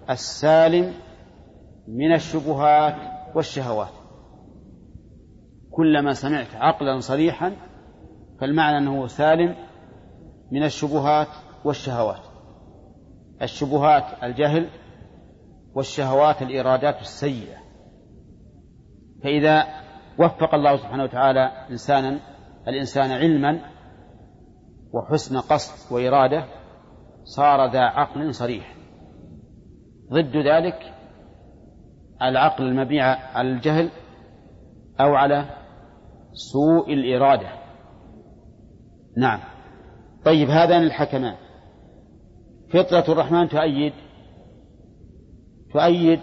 السالم من الشبهات والشهوات. كلما سمعت عقلا صريحا فالمعنى أنه سالم من الشبهات والشهوات. الشبهات الجهل والشهوات الإرادات السيئة. فإذا وفق الله سبحانه وتعالى إنسانا الإنسان علما وحسن قصد وإرادة صار ذا عقل صريح. ضد ذلك العقل المبني على الجهل أو على سوء الإرادة. نعم. طيب هذان الحكمان. فطرة الرحمن تؤيد تؤيد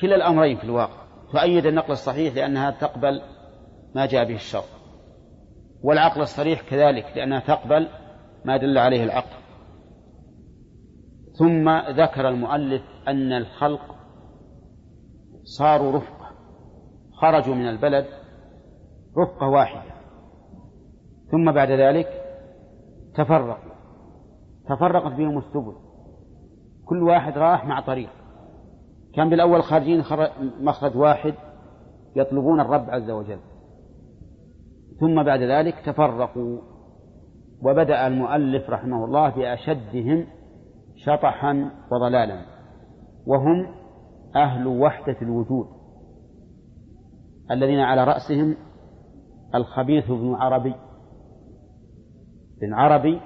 كلا الأمرين في الواقع. تؤيد النقل الصحيح لأنها تقبل ما جاء به الشر والعقل الصريح كذلك لأنها تقبل ما دل عليه العقل. ثم ذكر المؤلف أن الخلق صاروا رفقة خرجوا من البلد رفقة واحدة. ثم بعد ذلك تفرقوا تفرقت بهم السبل. كل واحد راح مع طريق. كان بالأول خارجين مخرج واحد يطلبون الرب عز وجل. ثم بعد ذلك تفرقوا. وبدأ المؤلف رحمه الله بأشدهم شطحا وضلالا. وهم أهل وحدة الوجود. الذين على رأسهم الخبيث بن عربي. بن عربي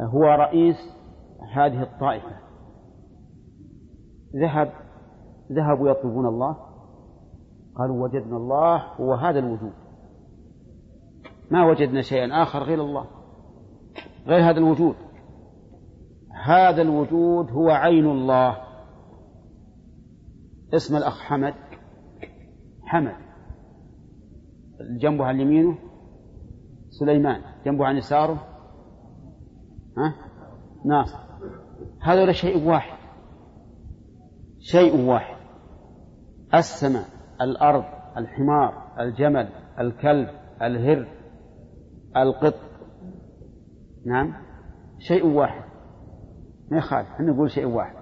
هو رئيس هذه الطائفة. ذهب ذهبوا يطلبون الله. قالوا وجدنا الله هو هذا الوجود. ما وجدنا شيئا آخر غير الله غير هذا الوجود. هذا الوجود هو عين الله. اسم الأخ حمد. حمد. جنبه عن يمينه سليمان. جنبه عن يساره؟ ها؟ ناصر هذا شيء واحد. شيء واحد. السماء الأرض الحمار الجمل الكلب الهر القط. نعم. شيء واحد. ما يخالف. إحنا نقول شيء واحد.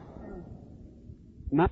ما